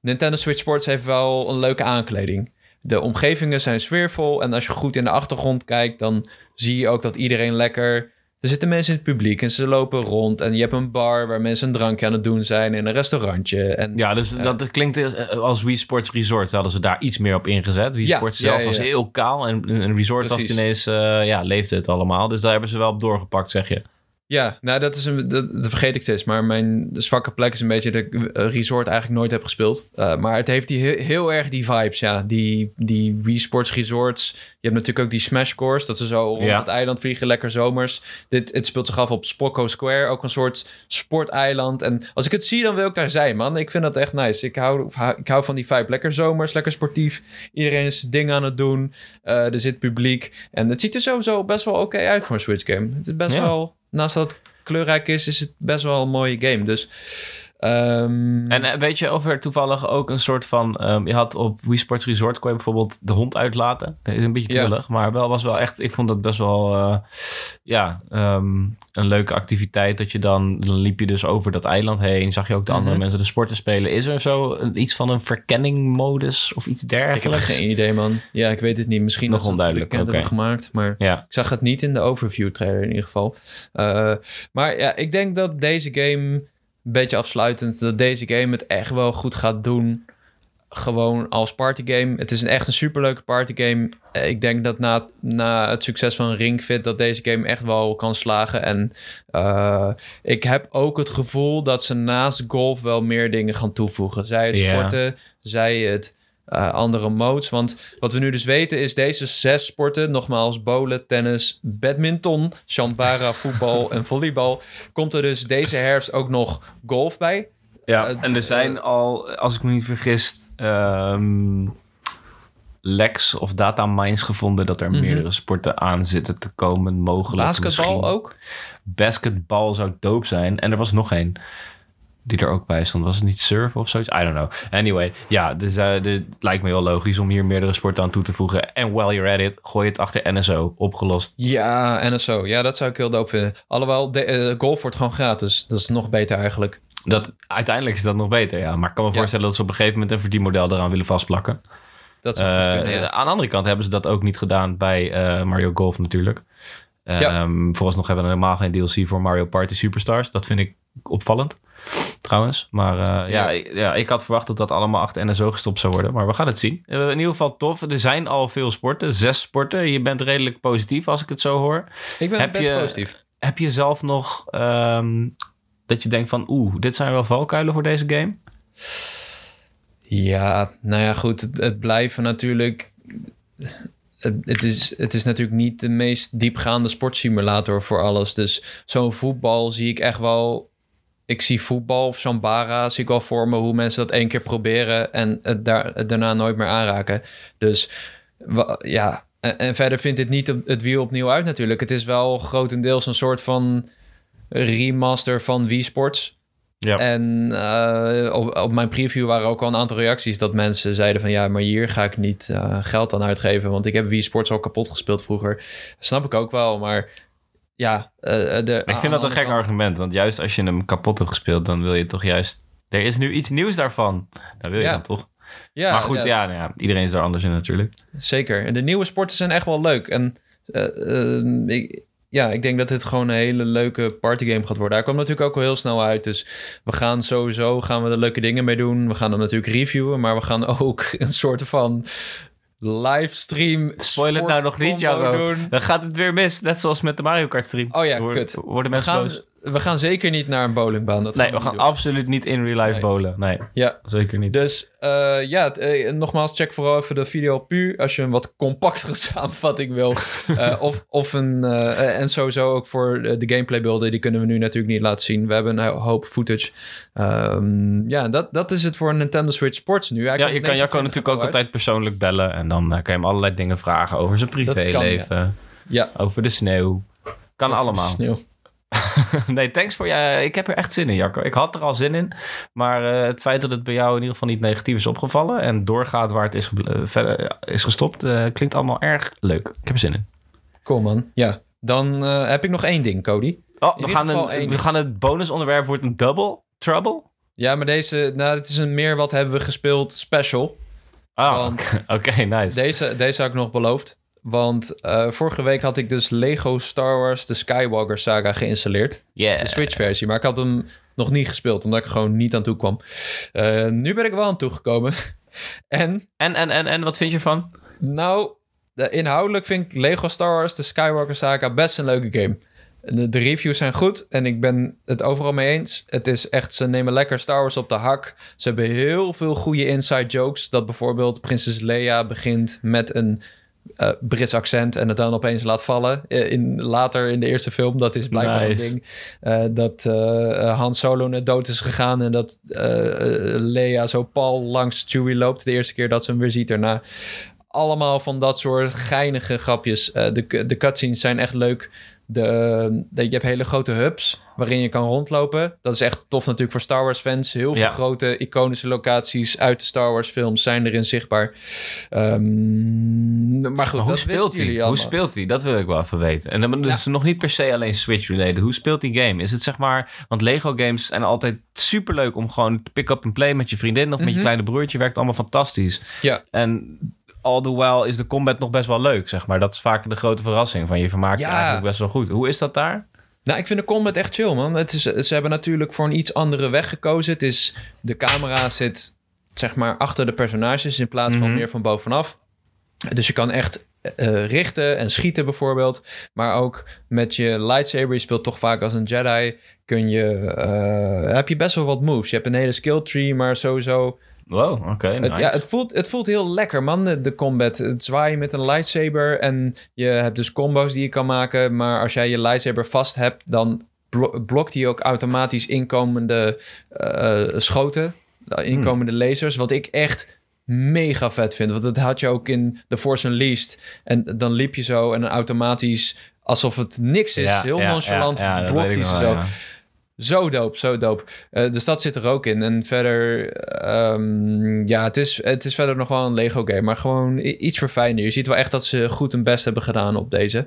Nintendo Switch Sports heeft wel een leuke aankleding. De omgevingen zijn sfeervol. En als je goed in de achtergrond kijkt, dan zie je ook dat iedereen lekker er zitten mensen in het publiek en ze lopen rond. En je hebt een bar waar mensen een drankje aan het doen zijn en een restaurantje. En, Ja, dus dat, dat klinkt eh, als Wii Sports Resort. Hadden ze daar iets meer op ingezet. Wii Ja, Sports zelf ja, was heel kaal. En een resort was ineens, eh, ja, leefde het allemaal. Dus daar hebben ze wel op doorgepakt, zeg je. Ja, nou dat is een, dat, dat vergeet ik steeds. Maar mijn zwakke plek is een beetje dat ik eh, Resort eigenlijk nooit heb gespeeld. Eh, maar het heeft die, heel, heel erg die vibes, ja. Die, die Wii Sports Resorts. Je hebt natuurlijk ook die Smash Course. Dat ze zo rond Ja. het eiland vliegen, lekker zomers. Dit, het speelt zich af op Spocko Square. Ook een soort sporteiland. En als ik het zie, dan wil ik daar zijn, man. Ik vind dat echt nice. Ik hou, ik hou van die vibe. Lekker zomers, lekker sportief. Iedereen is dingen aan het doen. Eh, er zit publiek. En het ziet er sowieso best wel oké uit voor een Switch game. Het is best Ja. wel... Naast dat het kleurrijk is, is het best wel een mooie game. Dus... ehm, En eh, weet je of er toevallig ook een soort van... ehm, je had op Wii Sports Resort kon je bijvoorbeeld de hond uitlaten. Eh, Is een beetje Ja. knullig, maar wel was wel echt... Ik vond dat best wel, eh, ja, ehm, een leuke activiteit. Dat je dan, dan liep je dus over dat eiland heen. Zag je ook de andere Mhm. mensen de sporten spelen. Is er zo een- iets van een verkenningmodus of iets ik heb dergelijks? geen idee, man. Ja, ik weet het niet. Misschien Nog onduidelijk, oké. hebben gemaakt, maar... Ja, Ik zag het niet in de overview trailer in ieder geval. Maar ja, ik denk dat deze game, een beetje afsluitend, dat deze game het echt wel goed gaat doen. Gewoon als partygame. Het is een echt een superleuke partygame. Eh, Ik denk dat na, na het succes van Ring Fit dat deze game echt wel kan slagen. En eh, ik heb ook het gevoel dat ze naast golf wel meer dingen gaan toevoegen. Zij het sporten, zij het eh, andere modes. Want wat we nu dus weten is deze zes sporten, nogmaals bowlen, tennis, badminton, shambara, voetbal en volleybal, komt er dus deze herfst ook nog golf bij. ja. Eh, en er zijn al, als ik me niet vergis... ehm Lex of data mines gevonden dat er Mhm. meerdere sporten aan zitten te komen, mogelijk. Basketbal misschien. ook. basketbal zou dope zijn. En er was nog één die er ook bij stond. Was het niet surfen of zoiets? I don't know. Anyway, ja, dus eh, het lijkt me heel logisch om hier meerdere sporten aan toe te voegen. En while you're at it, gooi het achter NSO. Opgelost. Ja, en zo. Ja, dat zou ik heel dope vinden. Alhoewel, de, eh, golf wordt gewoon gratis. Dat is nog beter eigenlijk. Dat, uiteindelijk is dat nog beter, ja. Maar ik kan me Ja. voorstellen dat ze op een gegeven moment een verdienmodel eraan willen vastplakken. Dat Eh, kunnen, ja. Aan de andere kant hebben ze dat ook niet gedaan bij eh, Mario Golf natuurlijk. Eh, Ja. ehm, Vooralsnog hebben we helemaal geen DLC voor Mario Party Superstars. Dat vind ik opvallend, trouwens. Maar eh, ja, Ja. ik- ja, ik had verwacht dat dat allemaal achter NSO gestopt zou worden. Maar we gaan het zien. Eh, in ieder geval tof. Er zijn al veel sporten. Zes sporten. Je bent redelijk positief als ik het zo hoor. Ik ben heb best je- positief. Heb je zelf nog ehm, dat je denkt van... Oeh, dit zijn wel valkuilen voor deze game? Ja, nou ja, goed. Het, het blijven natuurlijk. Het, het is, het is natuurlijk niet de meest diepgaande sportsimulator voor alles. Dus zo'n voetbal zie ik echt wel. Ik zie voetbal of Shambara zie ik wel voor me hoe mensen dat één keer proberen en het, daar, het daarna nooit meer aanraken. Dus ja, en, en verder vindt dit niet het wiel opnieuw uit natuurlijk. Het is wel grotendeels een soort van remaster van Wii Sports. Ja. En eh, op, op mijn preview waren ook al een aantal reacties dat mensen zeiden van ja, maar hier ga ik niet eh, geld aan uitgeven, want ik heb Wii Sports al kapot gespeeld vroeger. Snap ik ook wel, maar ja. eh, de, Ik vind dat een gek argument. Want juist als je hem kapot hebt gespeeld... dan wil je toch juist... Er is nu iets nieuws daarvan. Dat wil je Ja. dan toch? Ja, maar goed, ja, ja, nou ja, iedereen is daar anders in natuurlijk. Zeker. En de nieuwe sporten zijn echt wel leuk. En eh, eh, ik, ja, ik denk dat dit gewoon een hele leuke partygame gaat worden. Hij komt natuurlijk ook al heel snel uit. Dus we gaan sowieso gaan we er leuke dingen mee doen. We gaan hem natuurlijk reviewen. Maar we gaan ook een soort van livestream. Spoil het nou nog niet, doen. Dan gaat het weer mis. Net zoals met de Mario Kart stream. Oh ja, kut. Worden mensen gaan, boos? We gaan zeker niet naar een bowlingbaan. Dat Nee, we niet gaan doen. absoluut niet in real life Nee. bowlen. Nee, Ja, zeker niet. Dus eh, ja, eh, nogmaals, check vooral even de video puur als je een wat compactere samenvatting wil. Eh, of, of een. en sowieso ook voor de gameplay beelden, die kunnen we nu natuurlijk niet laten zien. We hebben een hoop footage. Ehm, ja, dat, dat is het voor Nintendo Switch Sports nu. Hij ja, je kan Jacco 29 natuurlijk ook uit. altijd persoonlijk bellen. En dan kan je hem allerlei dingen vragen over zijn privéleven. Ja, Over de sneeuw. Kan allemaal. Sneeuw. nee, thanks voor ja, Ik heb er echt zin in, Jacco. Ik had er al zin in. Maar eh, het feit dat het bij jou in ieder geval niet negatief is opgevallen... en doorgaat waar het is, eh, verder eh, is gestopt... klinkt allemaal erg leuk. Ik heb er zin in. Cool man. Ja, dan heb ik nog één ding, Cody. Oh, In we gaan, geval een, één. we gaan het bonusonderwerp wordt een double trouble. Ja, maar deze, nou, het is een meer wat hebben we gespeeld special. Ah, oké, nice. Deze, deze had ik nog beloofd. Want eh, vorige week had ik dus Lego Star Wars de Skywalker saga geïnstalleerd. Yeah. De Switch versie. Maar ik had hem nog niet gespeeld, omdat ik er gewoon niet aan toe kwam. Eh, nu ben ik wel aan toegekomen. en En, en, en, en wat vind je ervan? nou, de, inhoudelijk vind ik Lego Star Wars de Skywalker saga best een leuke game. De, de reviews zijn goed en ik ben het overal mee eens. Het is echt, ze nemen lekker Star Wars op de hak. Ze hebben heel veel goede inside jokes. Dat bijvoorbeeld Prinses Leia begint met een eh, Brits accent en het dan opeens laat vallen. Eh, in, later in de eerste film, dat is blijkbaar Nice. een ding. Eh, dat eh, Han Solo net dood is gegaan en dat Leia zo pal langs Chewie loopt. De eerste keer dat ze hem weer ziet daarna. Allemaal van dat soort geinige grapjes. De, de cutscenes zijn echt leuk. De, de, je hebt hele grote hubs waarin je kan rondlopen. Dat is echt tof natuurlijk voor Star Wars fans. Heel veel Ja. grote iconische locaties uit de Star Wars films zijn erin zichtbaar. Ehm, maar goed, Maar hoe speelt hij? Hoe speelt hij? Dat wil ik wel even weten. En dan is het nog niet per se alleen Switch-related. Hoe speelt die game? Is het zeg maar... Want Lego-games zijn altijd superleuk om gewoon te pick-up en play met je vriendin of met je Mhm. kleine broertje. Werkt allemaal fantastisch. Ja. En all the while is de combat nog best wel leuk, zeg maar. Dat is vaak de grote verrassing van je vermaakt Ja. eigenlijk best wel goed. Hoe is dat daar? Nou, ik vind de combat echt chill, man. Het is, ze hebben natuurlijk voor een iets andere weg gekozen. Het is, de camera zit, zeg maar, achter de personages in plaats van Mhm. meer van bovenaf. Dus je kan echt eh, richten en schieten bijvoorbeeld. Maar ook met je lightsaber, je speelt toch vaak als een Jedi, kun je, eh, heb je best wel wat moves. Je hebt een hele skill tree, maar sowieso Wow, oké, nice. ja, het, voelt, het voelt heel lekker, man, de, combat. Het zwaaien met een lightsaber en je hebt dus combo's die je kan maken. Maar als jij je lightsaber vast hebt, dan blo- blokt hij ook automatisch inkomende eh, schoten. eh, Inkomende lasers, wat ik echt mega vet vind. Want dat had je ook in The Force Unleashed. En dan liep je zo en dan automatisch, alsof het niks is, Ja, heel ja, nonchalant, ja, blokt hij ze zo. Zo dope, zo dope. Eh, dus dat zit er ook in. En verder, ehm, ja, het is, het is verder nog wel een Lego game, maar gewoon iets verfijnder. Je ziet wel echt dat ze goed hun best hebben gedaan op deze.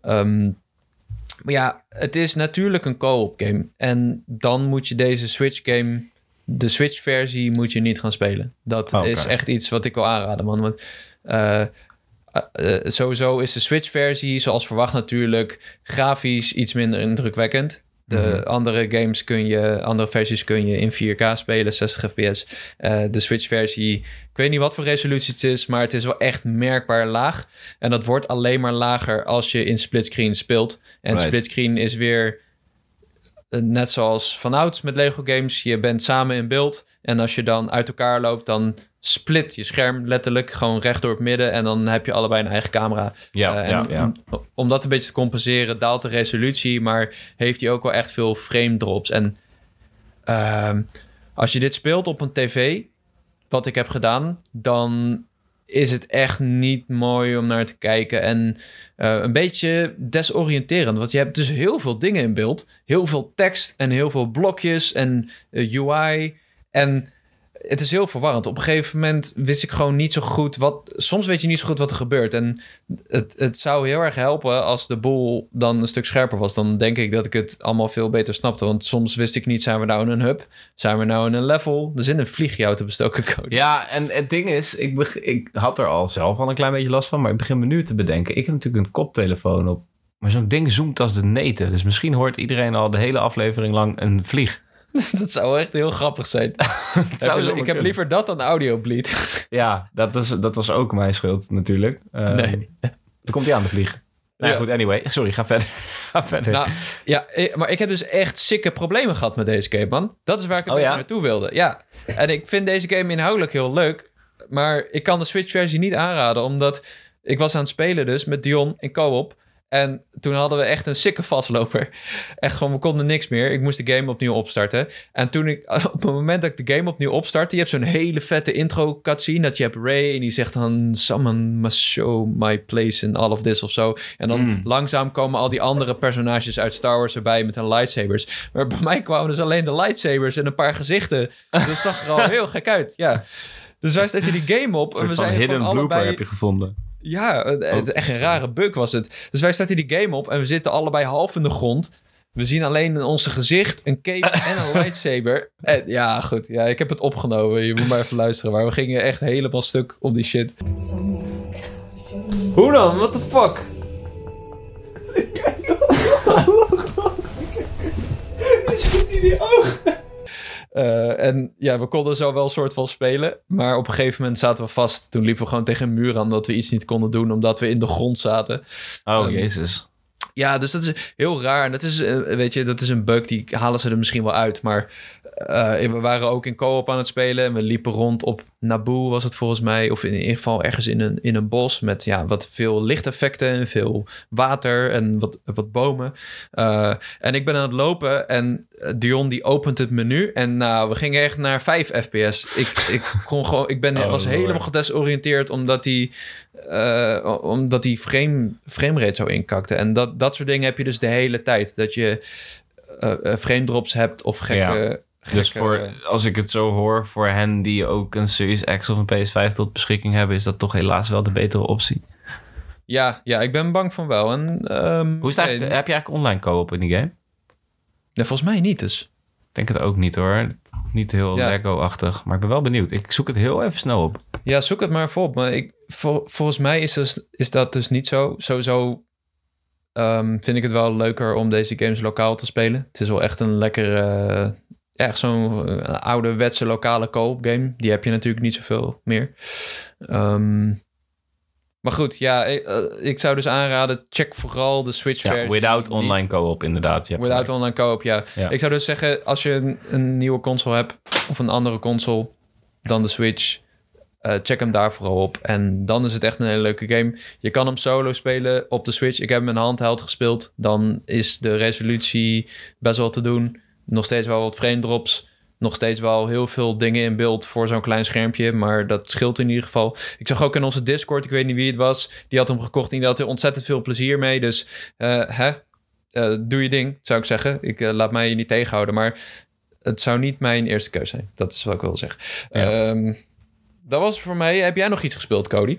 Ehm, maar ja, het is natuurlijk een co-op game. En dan moet je deze Switch game, de Switch versie, moet je niet gaan spelen. Dat Oké. is echt iets wat ik wil aanraden, man. Want eh, eh, sowieso is de Switch versie, zoals verwacht natuurlijk, grafisch iets minder indrukwekkend. De Mhm. andere games kun je, andere versies kun je in 4K spelen, 60 fps. Eh, de Switch-versie, ik weet niet wat voor resolutie het is, maar het is wel echt merkbaar laag. En dat wordt alleen maar lager als je in splitscreen speelt. En Right. splitscreen is weer eh, net zoals vanouds met Lego games. Je bent samen in beeld. En als je dan uit elkaar loopt, dan split je scherm letterlijk gewoon recht door het midden. En dan heb je allebei een eigen camera. Ja, Eh, ja, en ja. Om, om dat een beetje te compenseren, daalt de resolutie, maar heeft hij ook wel echt veel frame drops. En ehm, als je dit speelt op een tv, wat ik heb gedaan, dan is het echt niet mooi om naar te kijken. En eh, een beetje desoriënterend, want je hebt dus heel veel dingen in beeld. Heel veel tekst en heel veel blokjes en eh, UI. En het is heel verwarrend. Op een gegeven moment wist ik gewoon niet zo goed wat. Soms weet je niet zo goed wat er gebeurt. En het, het zou heel erg helpen als de boel dan een stuk scherper was. Dan denk ik dat ik het allemaal veel beter snapte. Want soms wist ik niet: zijn we nou in een hub? Zijn we nou in een level? Er zit een vliegje te bestoken code. Ja, en het ding is, ik, ik had er al zelf al een klein beetje last van, maar ik begin me nu te bedenken. Ik heb natuurlijk een koptelefoon op, maar zo'n ding zoomt als de neten. Dus misschien hoort iedereen al de hele aflevering lang een vlieg. dat zou echt heel grappig zijn. zou ik heb liever dat dan audio bleed. Ja, dat, is, dat was ook mijn schuld natuurlijk. Ehm, Nee. Er komt hij aan de vlieg. Nou Ja. goed, anyway. Sorry, ga verder. ga verder. Nou, ja, eh, maar ik heb dus echt sikke problemen gehad met deze game, man. Dat is waar ik een Oh, beetje ja? naartoe wilde. Ja, en ik vind deze game inhoudelijk heel leuk. Maar ik kan de Switch-versie niet aanraden, omdat ik was aan het spelen dus met Dion in co-op. En toen hadden we echt een sikke vastloper. Echt gewoon, we konden niks meer. Ik moest de game opnieuw opstarten. En toen ik, op het moment dat ik de game opnieuw opstartte... je hebt zo'n hele vette intro cutscene... dat je hebt Ray en die zegt dan... Someone must show my place in all of this of zo. En dan Mm. langzaam komen al die andere personages uit Star Wars erbij... met hun lightsabers. Maar bij mij kwamen dus alleen de lightsabers en een paar gezichten. Dus dat zag er al heel gek uit, ja. Dus wij zetten die game op en we zijn hidden blooper allebei... heb je gevonden. Ja, het, is echt een rare bug was het. Dus wij starten die game op en we zitten allebei half in de grond. We zien alleen in onze gezicht een cape en een lightsaber. En, ja, goed. Ja, ik heb het opgenomen. Je moet maar even luisteren. Maar we gingen echt helemaal stuk op die shit. Hoe dan? What the fuck? Uh, en ja, we konden zo wel een soort van spelen. Maar op een gegeven moment zaten we vast. Toen liepen we gewoon tegen een muur aan dat we iets niet konden doen. Omdat we in de grond zaten. Oh, um, jezus. Ja, dus dat is heel raar. En dat is, uh, weet je, dat is een bug. Die halen ze er misschien wel uit. Maar uh, we waren ook in co-op aan het spelen. En we liepen rond op Naboo, was het volgens mij. Of in ieder geval ergens in een, in een bos. Met ja, wat veel lichteffecten en veel water en wat, wat bomen. Uh, en ik ben aan het lopen. En Dion die opent het menu. En nou, we gingen echt naar 5 fps. Ik, ik, kon gewoon, ik ben, oh, was helemaal gedesoriënteerd. Omdat die, uh, omdat die frame, frame rate zo inkakte. En dat, dat soort dingen heb je dus de hele tijd. Dat je frame drops hebt of gekke... Ja dus voor, als ik het zo hoor, voor hen die ook een Series X of een PS5 tot beschikking hebben, is dat toch helaas wel de betere optie. Ja, ja ik ben bang van wel. En, um, Hoe is het heb je eigenlijk online co-op in die game? Nee, volgens mij niet dus. Ik denk het ook niet hoor. Niet heel Lego-achtig, maar ik ben wel benieuwd. Ik zoek het heel even snel op. Ja, zoek het maar even op. Maar ik, volgens mij is, dus, is dat dus niet zo. Sowieso um, vind ik het wel leuker om deze games lokaal te spelen. Het is wel echt een lekkere echt zo'n uh, ouderwetse lokale co-op game. Die heb je natuurlijk niet zoveel meer. Um, maar goed, ja, ik, uh, ik, zou dus aanraden, check vooral de Switch-versie. Ja, without online co-op, inderdaad. Without online co-op, ja. ja. Ik zou dus zeggen, als je een, een, nieuwe console hebt, of een andere console dan de Switch, uh, check hem daar vooral op. En dan is het echt een hele leuke game. Je kan hem solo spelen op de Switch. Ik heb hem in handheld gespeeld. Dan is de resolutie best wel te doen. Nog steeds wel wat frame drops. Nog steeds wel heel veel dingen in beeld voor zo'n klein schermpje. Maar dat scheelt in ieder geval. Ik zag ook in onze Discord, ik weet niet wie het was. Die had hem gekocht en die had er ontzettend veel plezier mee. Dus uh, hè, uh, doe je ding, zou ik zeggen. Ik laat mij je niet tegenhouden. Maar het zou niet mijn eerste keuze zijn. Dat is wat ik wil zeggen. Ja. Um, dat was voor mij. Heb jij nog iets gespeeld, Cody?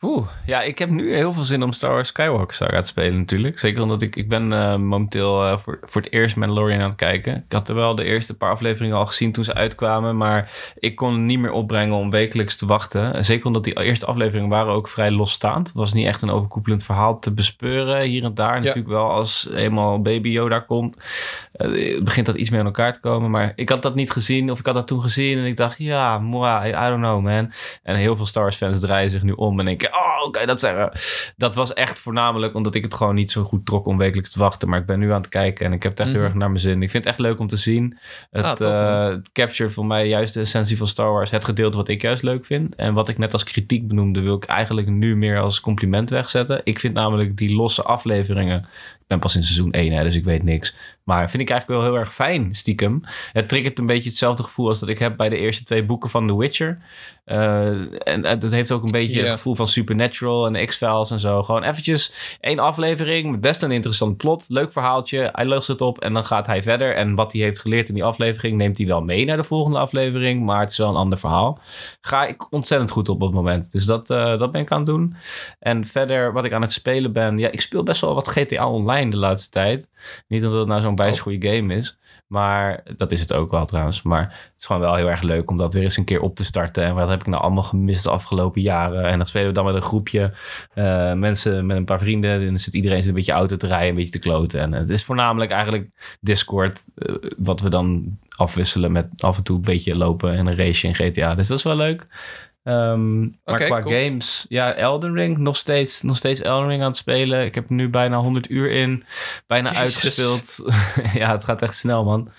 Oeh, ja, ik heb nu heel veel zin om Star Wars Skywalker Saga te spelen natuurlijk. Zeker omdat ik, ik ben uh, momenteel uh, voor, voor het eerst Mandalorian aan het kijken. Ik had er wel de eerste paar afleveringen al gezien toen ze uitkwamen. Maar ik kon niet meer opbrengen om wekelijks te wachten. Zeker omdat die eerste afleveringen waren ook vrij losstaand. Het was niet echt een overkoepelend verhaal te bespeuren hier en daar. Ja. Natuurlijk wel als eenmaal Baby Yoda komt. Uh, begint dat iets meer aan elkaar te komen. Maar ik had dat niet gezien of ik had dat toen gezien. En ik dacht, ja, moi, I don't know man. En heel veel Star Wars fans draaien zich nu om en ik oh, oké, dat zeggen? Dat was echt voornamelijk omdat ik het gewoon niet zo goed trok om wekelijks te wachten. Maar ik ben nu aan het kijken en ik heb het echt heel mhm. erg naar mijn zin. Ik vind het echt leuk om te zien. Het, ah, tof, uh, het capture voor mij juist de essentie van Star Wars. Het gedeelte wat ik juist leuk vind. En wat ik net als kritiek benoemde, wil ik eigenlijk nu meer als compliment wegzetten. Ik vind namelijk die losse afleveringen ben pas in seizoen 1, hè, dus ik weet niks. Maar vind ik eigenlijk wel heel erg fijn, stiekem. Het triggert een beetje hetzelfde gevoel als dat ik heb bij de eerste twee boeken van The Witcher. Uh, en het heeft ook een beetje yeah. het gevoel van Supernatural en X-Files en zo. Gewoon eventjes één aflevering met best een interessant plot. Leuk verhaaltje. Hij lost het op en dan gaat hij verder. En wat hij heeft geleerd in die aflevering neemt hij wel mee naar de volgende aflevering. Maar het is wel een ander verhaal. Ga ik ontzettend goed op op het moment. Dus dat, uh, dat ben ik aan het doen. En verder wat ik aan het spelen ben. Ja, ik speel best wel wat GTA Online de laatste tijd. Niet omdat het nou zo'n bijs goede game is. Maar dat is het ook wel trouwens. Maar het is gewoon wel heel erg leuk om dat weer eens een keer op te starten. En wat heb ik nou allemaal gemist de afgelopen jaren? En dan spelen we dan met een groepje uh, mensen, met een paar vrienden. En dan zit iedereen zit een beetje auto te rijden, een beetje te kloten. En het is voornamelijk eigenlijk Discord, uh, wat we dan afwisselen met af en toe een beetje lopen en een race in GTA. Dus dat is wel leuk. Um, maar okay, qua cool. games, ja, Elden Ring, nog steeds, nog steeds Elden Ring aan het spelen. Ik heb nu bijna 100 uur in, bijna Jezus. uitgespeeld. ja, het gaat echt snel, man.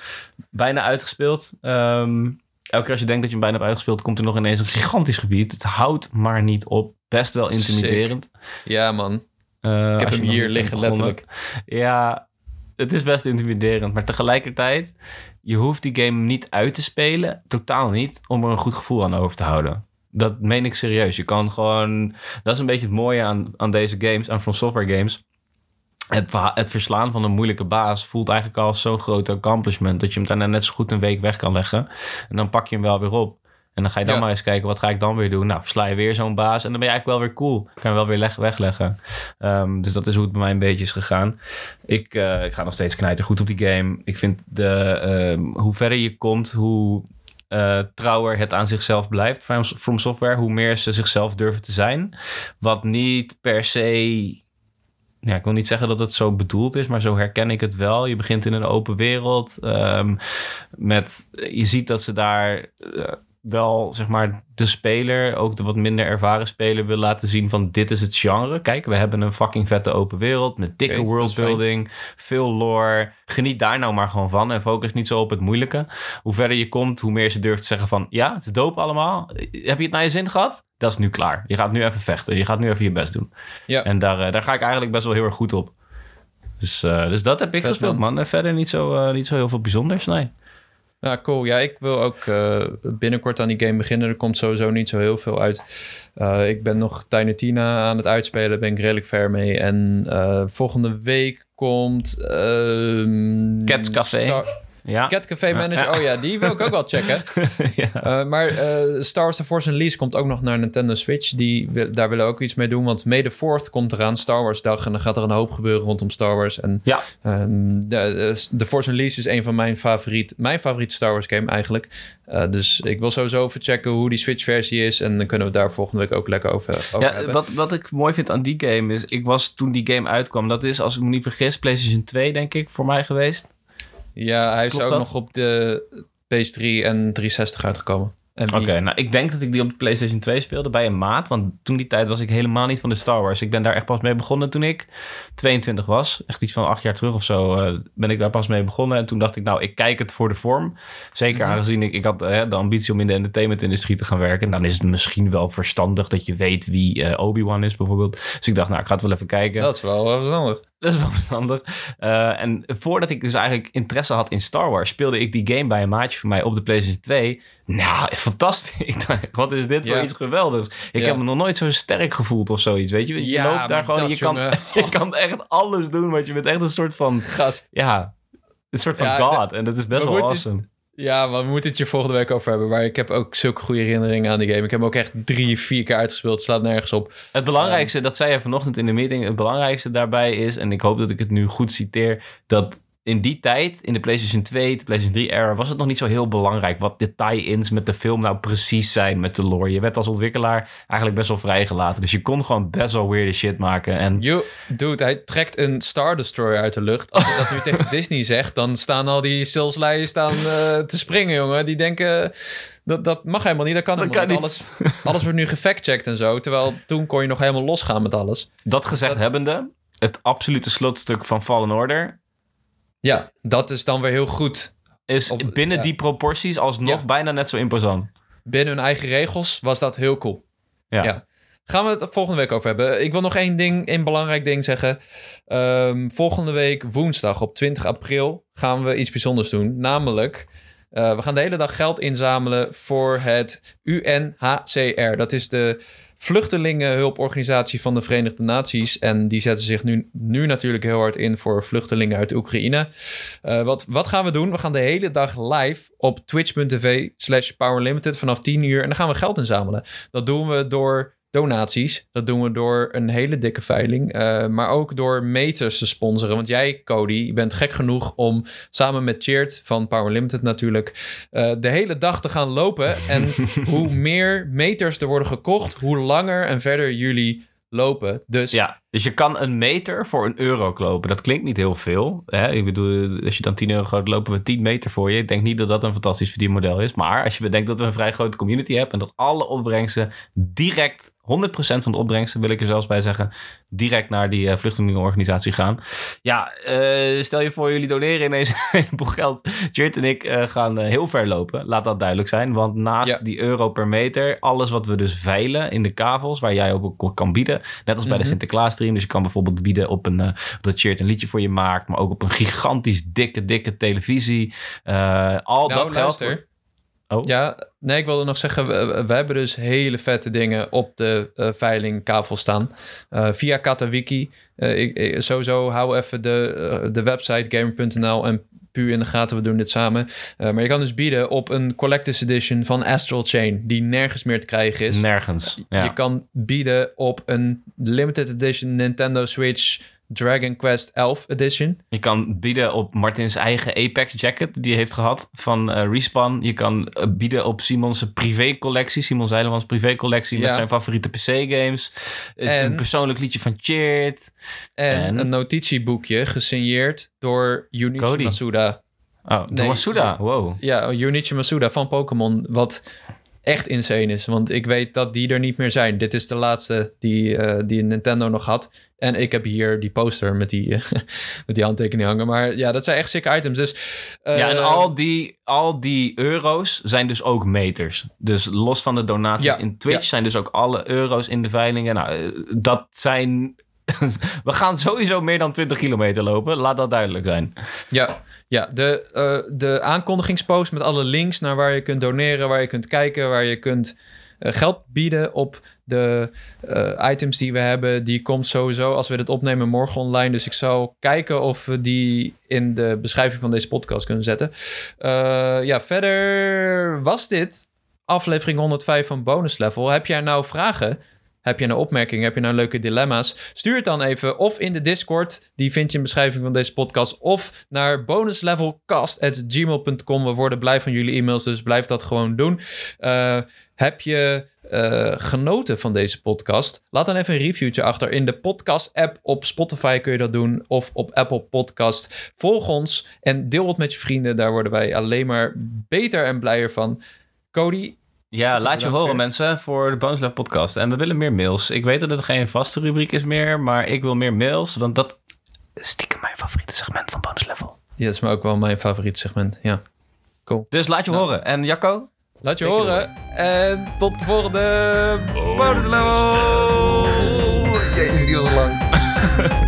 Bijna uitgespeeld. Um, elke keer als je denkt dat je hem bijna hebt uitgespeeld, komt er nog ineens een gigantisch gebied. Het houdt maar niet op. Best wel intimiderend. Sick. Ja, man. Uh, ik heb hem hier liggen, letterlijk. Ja, het is best intimiderend. Maar tegelijkertijd, je hoeft die game niet uit te spelen. Totaal niet. Om er een goed gevoel aan over te houden. Dat meen ik serieus. Je kan gewoon. Dat is een beetje het mooie aan, aan deze games, aan From Software games. Het, het verslaan van een moeilijke baas voelt eigenlijk al zo'n groot accomplishment. dat je hem daarna net zo goed een week weg kan leggen. En dan pak je hem wel weer op. En dan ga je dan ja. maar eens kijken, wat ga ik dan weer doen? Nou, versla je weer zo'n baas en dan ben je eigenlijk wel weer cool. Kan je wel weer leg, wegleggen. Um, dus dat is hoe het bij mij een beetje is gegaan. Ik, uh, ik ga nog steeds knijten goed op die game. Ik vind de, uh, hoe verder je komt, hoe uh, trouwer het aan zichzelf blijft, From Software, hoe meer ze zichzelf durven te zijn. Wat niet per se ja, ik wil niet zeggen dat het zo bedoeld is, maar zo herken ik het wel. Je begint in een open wereld. Um, met, je ziet dat ze daar uh, wel, zeg maar, de speler, ook de wat minder ervaren speler, wil laten zien van dit is het genre. Kijk, we hebben een fucking vette open wereld met dikke okay, worldbuilding, veel lore. Geniet daar nou maar gewoon van en focus niet zo op het moeilijke. Hoe verder je komt, hoe meer ze durft te zeggen van ja, het is dope allemaal. Heb je het naar je zin gehad? Dat is nu klaar. Je gaat nu even vechten. Je gaat nu even je best doen. Ja. En daar, uh, daar ga ik eigenlijk best wel heel erg goed op. Dus, uh, dus dat heb ik Vet gespeeld, man. En verder niet zo, uh, niet zo heel veel bijzonders, nee. Ja, cool. Ja, ik wil ook uh, binnenkort aan die game beginnen. Er komt sowieso niet zo heel veel uit. Uh, ik ben nog Tiny Tina aan het uitspelen. Ben ik redelijk ver mee. En uh, volgende week komt... Cats Café. Star ja. Cat Café Manager, oh ja, die wil ik ook wel checken. ja. uh, maar uh, Star Wars The Force Unleashed komt ook nog naar Nintendo Switch. Die, daar willen we ook iets mee doen, want May the 4th komt eraan, Star Wars dag. En dan gaat er een hoop gebeuren rondom Star Wars. En ja. Uh, de, The Force Unleashed is een van mijn favoriet, mijn favoriete Star Wars game eigenlijk. Dus ik wil sowieso even checken hoe die Switch versie is. En dan kunnen we daar volgende week ook lekker over, over ja, hebben. Wat, wat ik mooi vind aan die game is, ik was toen die game uitkwam, dat is als ik me niet vergis, PlayStation 2 denk ik voor mij geweest. Ja, hij is ook nog op de PS3 en 360 uitgekomen. Oké, nou ik denk dat ik die op de PlayStation 2 speelde bij een maat. Want toen die tijd was ik helemaal niet van de Star Wars. Ik ben daar echt pas mee begonnen toen ik 22 was. Echt iets van acht jaar terug of zo uh, ben ik daar pas mee begonnen. En toen dacht ik, nou, ik kijk het voor de vorm. Zeker mhm. aangezien ik, ik had uh, de ambitie om in de entertainment-industrie te gaan werken. Dan is het misschien wel verstandig dat je weet wie uh, Obi-Wan is bijvoorbeeld. Dus ik dacht, nou, ik ga het wel even kijken. Dat is wel verstandig. Dat is wel verstandig. Uh, en voordat ik dus eigenlijk interesse had in Star Wars, speelde ik die game bij een maatje van mij op de PlayStation 2. Nou, fantastisch. Ik dacht, wat is dit voor iets geweldigs? Ik heb me nog nooit zo sterk gevoeld of zoiets, weet je? Je ja, loopt daar gewoon, je kan, je kan echt alles doen, want je bent echt een soort van... Gast. Ja, een soort van god. En dat is best wel awesome. Ja, maar we moeten het je volgende week over hebben. Maar ik heb ook zulke goede herinneringen aan die game. Ik heb hem ook echt drie, vier keer uitgespeeld. Het slaat nergens op. Het belangrijkste, dat zei je vanochtend in de meeting. Het belangrijkste daarbij is, en ik hoop dat ik het nu goed citeer, dat in die tijd, in de PlayStation 2, de PlayStation 3 era, was het nog niet zo heel belangrijk wat de tie-ins met de film nou precies zijn met de lore. Je werd als ontwikkelaar eigenlijk best wel vrijgelaten. Dus je kon gewoon best wel weird shit maken. En... You, dude, hij trekt een Star Destroyer uit de lucht. Als je dat nu tegen Disney zegt, dan staan al die saleslijnen staan uh, te springen, jongen. Die denken... Dat, dat mag helemaal niet. Dat kan, dat kan niet. Alles, alles wordt nu gefactcheckt en zo. Terwijl toen kon je nog helemaal losgaan met alles. Dat gezegd hebbende, het absolute slotstuk van Fallen Order ja, dat is dan weer heel goed. Is binnen die proporties alsnog bijna net zo imposant. Binnen hun eigen regels was dat heel cool. Ja. ja. Gaan we het volgende week over hebben. Ik wil nog één ding, één belangrijk ding zeggen. Um, volgende week woensdag op 20 april gaan we iets bijzonders doen. Namelijk, uh, we gaan de hele dag geld inzamelen voor het UNHCR. Dat is de vluchtelingenhulporganisatie van de Verenigde Naties. En die zetten zich nu, nu natuurlijk heel hard in voor vluchtelingen uit Oekraïne. Uh, wat, wat gaan we doen? We gaan de hele dag live op twitch.tv slash powerlimited vanaf 10 uur. En dan gaan we geld inzamelen. Dat doen we door donaties. Dat doen we door een hele dikke veiling. Uh, maar ook door meters te sponsoren. Want jij, Cody, je bent gek genoeg om samen met Cheert van Power Limited natuurlijk... Uh, de hele dag te gaan lopen. En hoe meer meters er worden gekocht... hoe langer en verder jullie lopen. Dus ja, dus je kan een meter voor een euro lopen. Dat klinkt niet heel veel. Hè? Ik bedoel, als je dan 10 euro gaat, lopen we 10 meter voor je. Ik denk niet dat dat een fantastisch verdienmodel is. Maar als je bedenkt dat we een vrij grote community hebben en dat alle opbrengsten direct 100% van de opbrengsten, wil ik er zelfs bij zeggen, direct naar die uh, vluchtelingenorganisatie gaan. Ja, uh, stel je voor, jullie doneren ineens een heleboel geld. Jirt en ik uh, gaan heel ver lopen, laat dat duidelijk zijn. Want naast die euro per meter, alles wat we dus veilen in de kavels, waar jij op kan bieden, net als bij de mhm. Sinterklaas Dus je kan bijvoorbeeld bieden op een, dat Jirt een liedje voor je maakt, maar ook op een gigantisch dikke, dikke televisie. al nou, dat geld... Oh. Ja, nee, ik wilde nog zeggen, we, hebben dus hele vette dingen op de uh, veilingkavel staan. Uh, via Katawiki. Uh, ik, sowieso hou even de, de website gamer.nl en puur in de gaten. We doen dit samen. maar je kan dus bieden op een collector's edition van Astral Chain, die nergens meer te krijgen is. Nergens. Ja. Je kan bieden op een limited edition Nintendo Switch Dragon Quest 11 Edition. Je kan bieden op Martins eigen Apex jacket die hij heeft gehad van eh, Respawn. Je kan eh, bieden op Simons privécollectie, Simon Zeilemans privécollectie met zijn favoriete PC-games. En- Een persoonlijk liedje van Cheert. En, En? een notitieboekje gesigneerd door Junichi Cody. Masuda. Oh, Nee. Masuda. Wow. Ja, Junichi Masuda van Pokémon. Wat echt insane is. Want ik weet dat die er niet meer zijn. Dit is de laatste die, eh, die Nintendo nog had. En ik heb hier die poster met die, eh, met die handtekening hangen. Maar ja, dat zijn echt sick items. Dus, eh, ja, en al die, al die euro's zijn dus ook meters. Dus los van de donaties Ja, in Twitch ja. zijn dus ook alle euro's in de veilingen. Nou, eh, dat zijn... We gaan sowieso meer dan 20 kilometer lopen. Laat dat duidelijk zijn. Ja, ja de, eh, de aankondigingspost met alle links naar waar je kunt doneren, waar je kunt kijken, waar je kunt eh, geld bieden op de eh, items die we hebben. Die komt sowieso als we dit opnemen morgen online. Dus ik zal kijken of we die in de beschrijving van deze podcast kunnen zetten. Ja, verder was dit aflevering 105 van Bonus Level. Heb jij nou vragen? Heb je nou opmerkingen? Heb je nou leuke dilemma's? Stuur het dan even of in de Discord. Die vind je in beschrijving van deze podcast. Of naar bonuslevelcast.gmail.com. We worden blij van jullie e-mails, dus blijf dat gewoon doen. Eh, heb je eh, genoten van deze podcast? Laat dan even een reviewtje achter. In de podcast-app op Spotify kun je dat doen. Of op Apple Podcast. Volg ons en deel het met je vrienden. Daar worden wij alleen maar beter en blijer van. Cody, Ja, laat je horen weer. mensen voor de Bonus Level podcast. En we willen meer mails. Ik weet dat het geen vaste rubriek is meer, maar ik wil meer mails, want dat is stiekem mijn favoriete segment van Bonus Level. Ja, dat is maar ook wel mijn favoriet segment. Ja. Dus laat je horen. En Jacco? Laat je horen. En tot de volgende bonus level. Jezus, die was lang.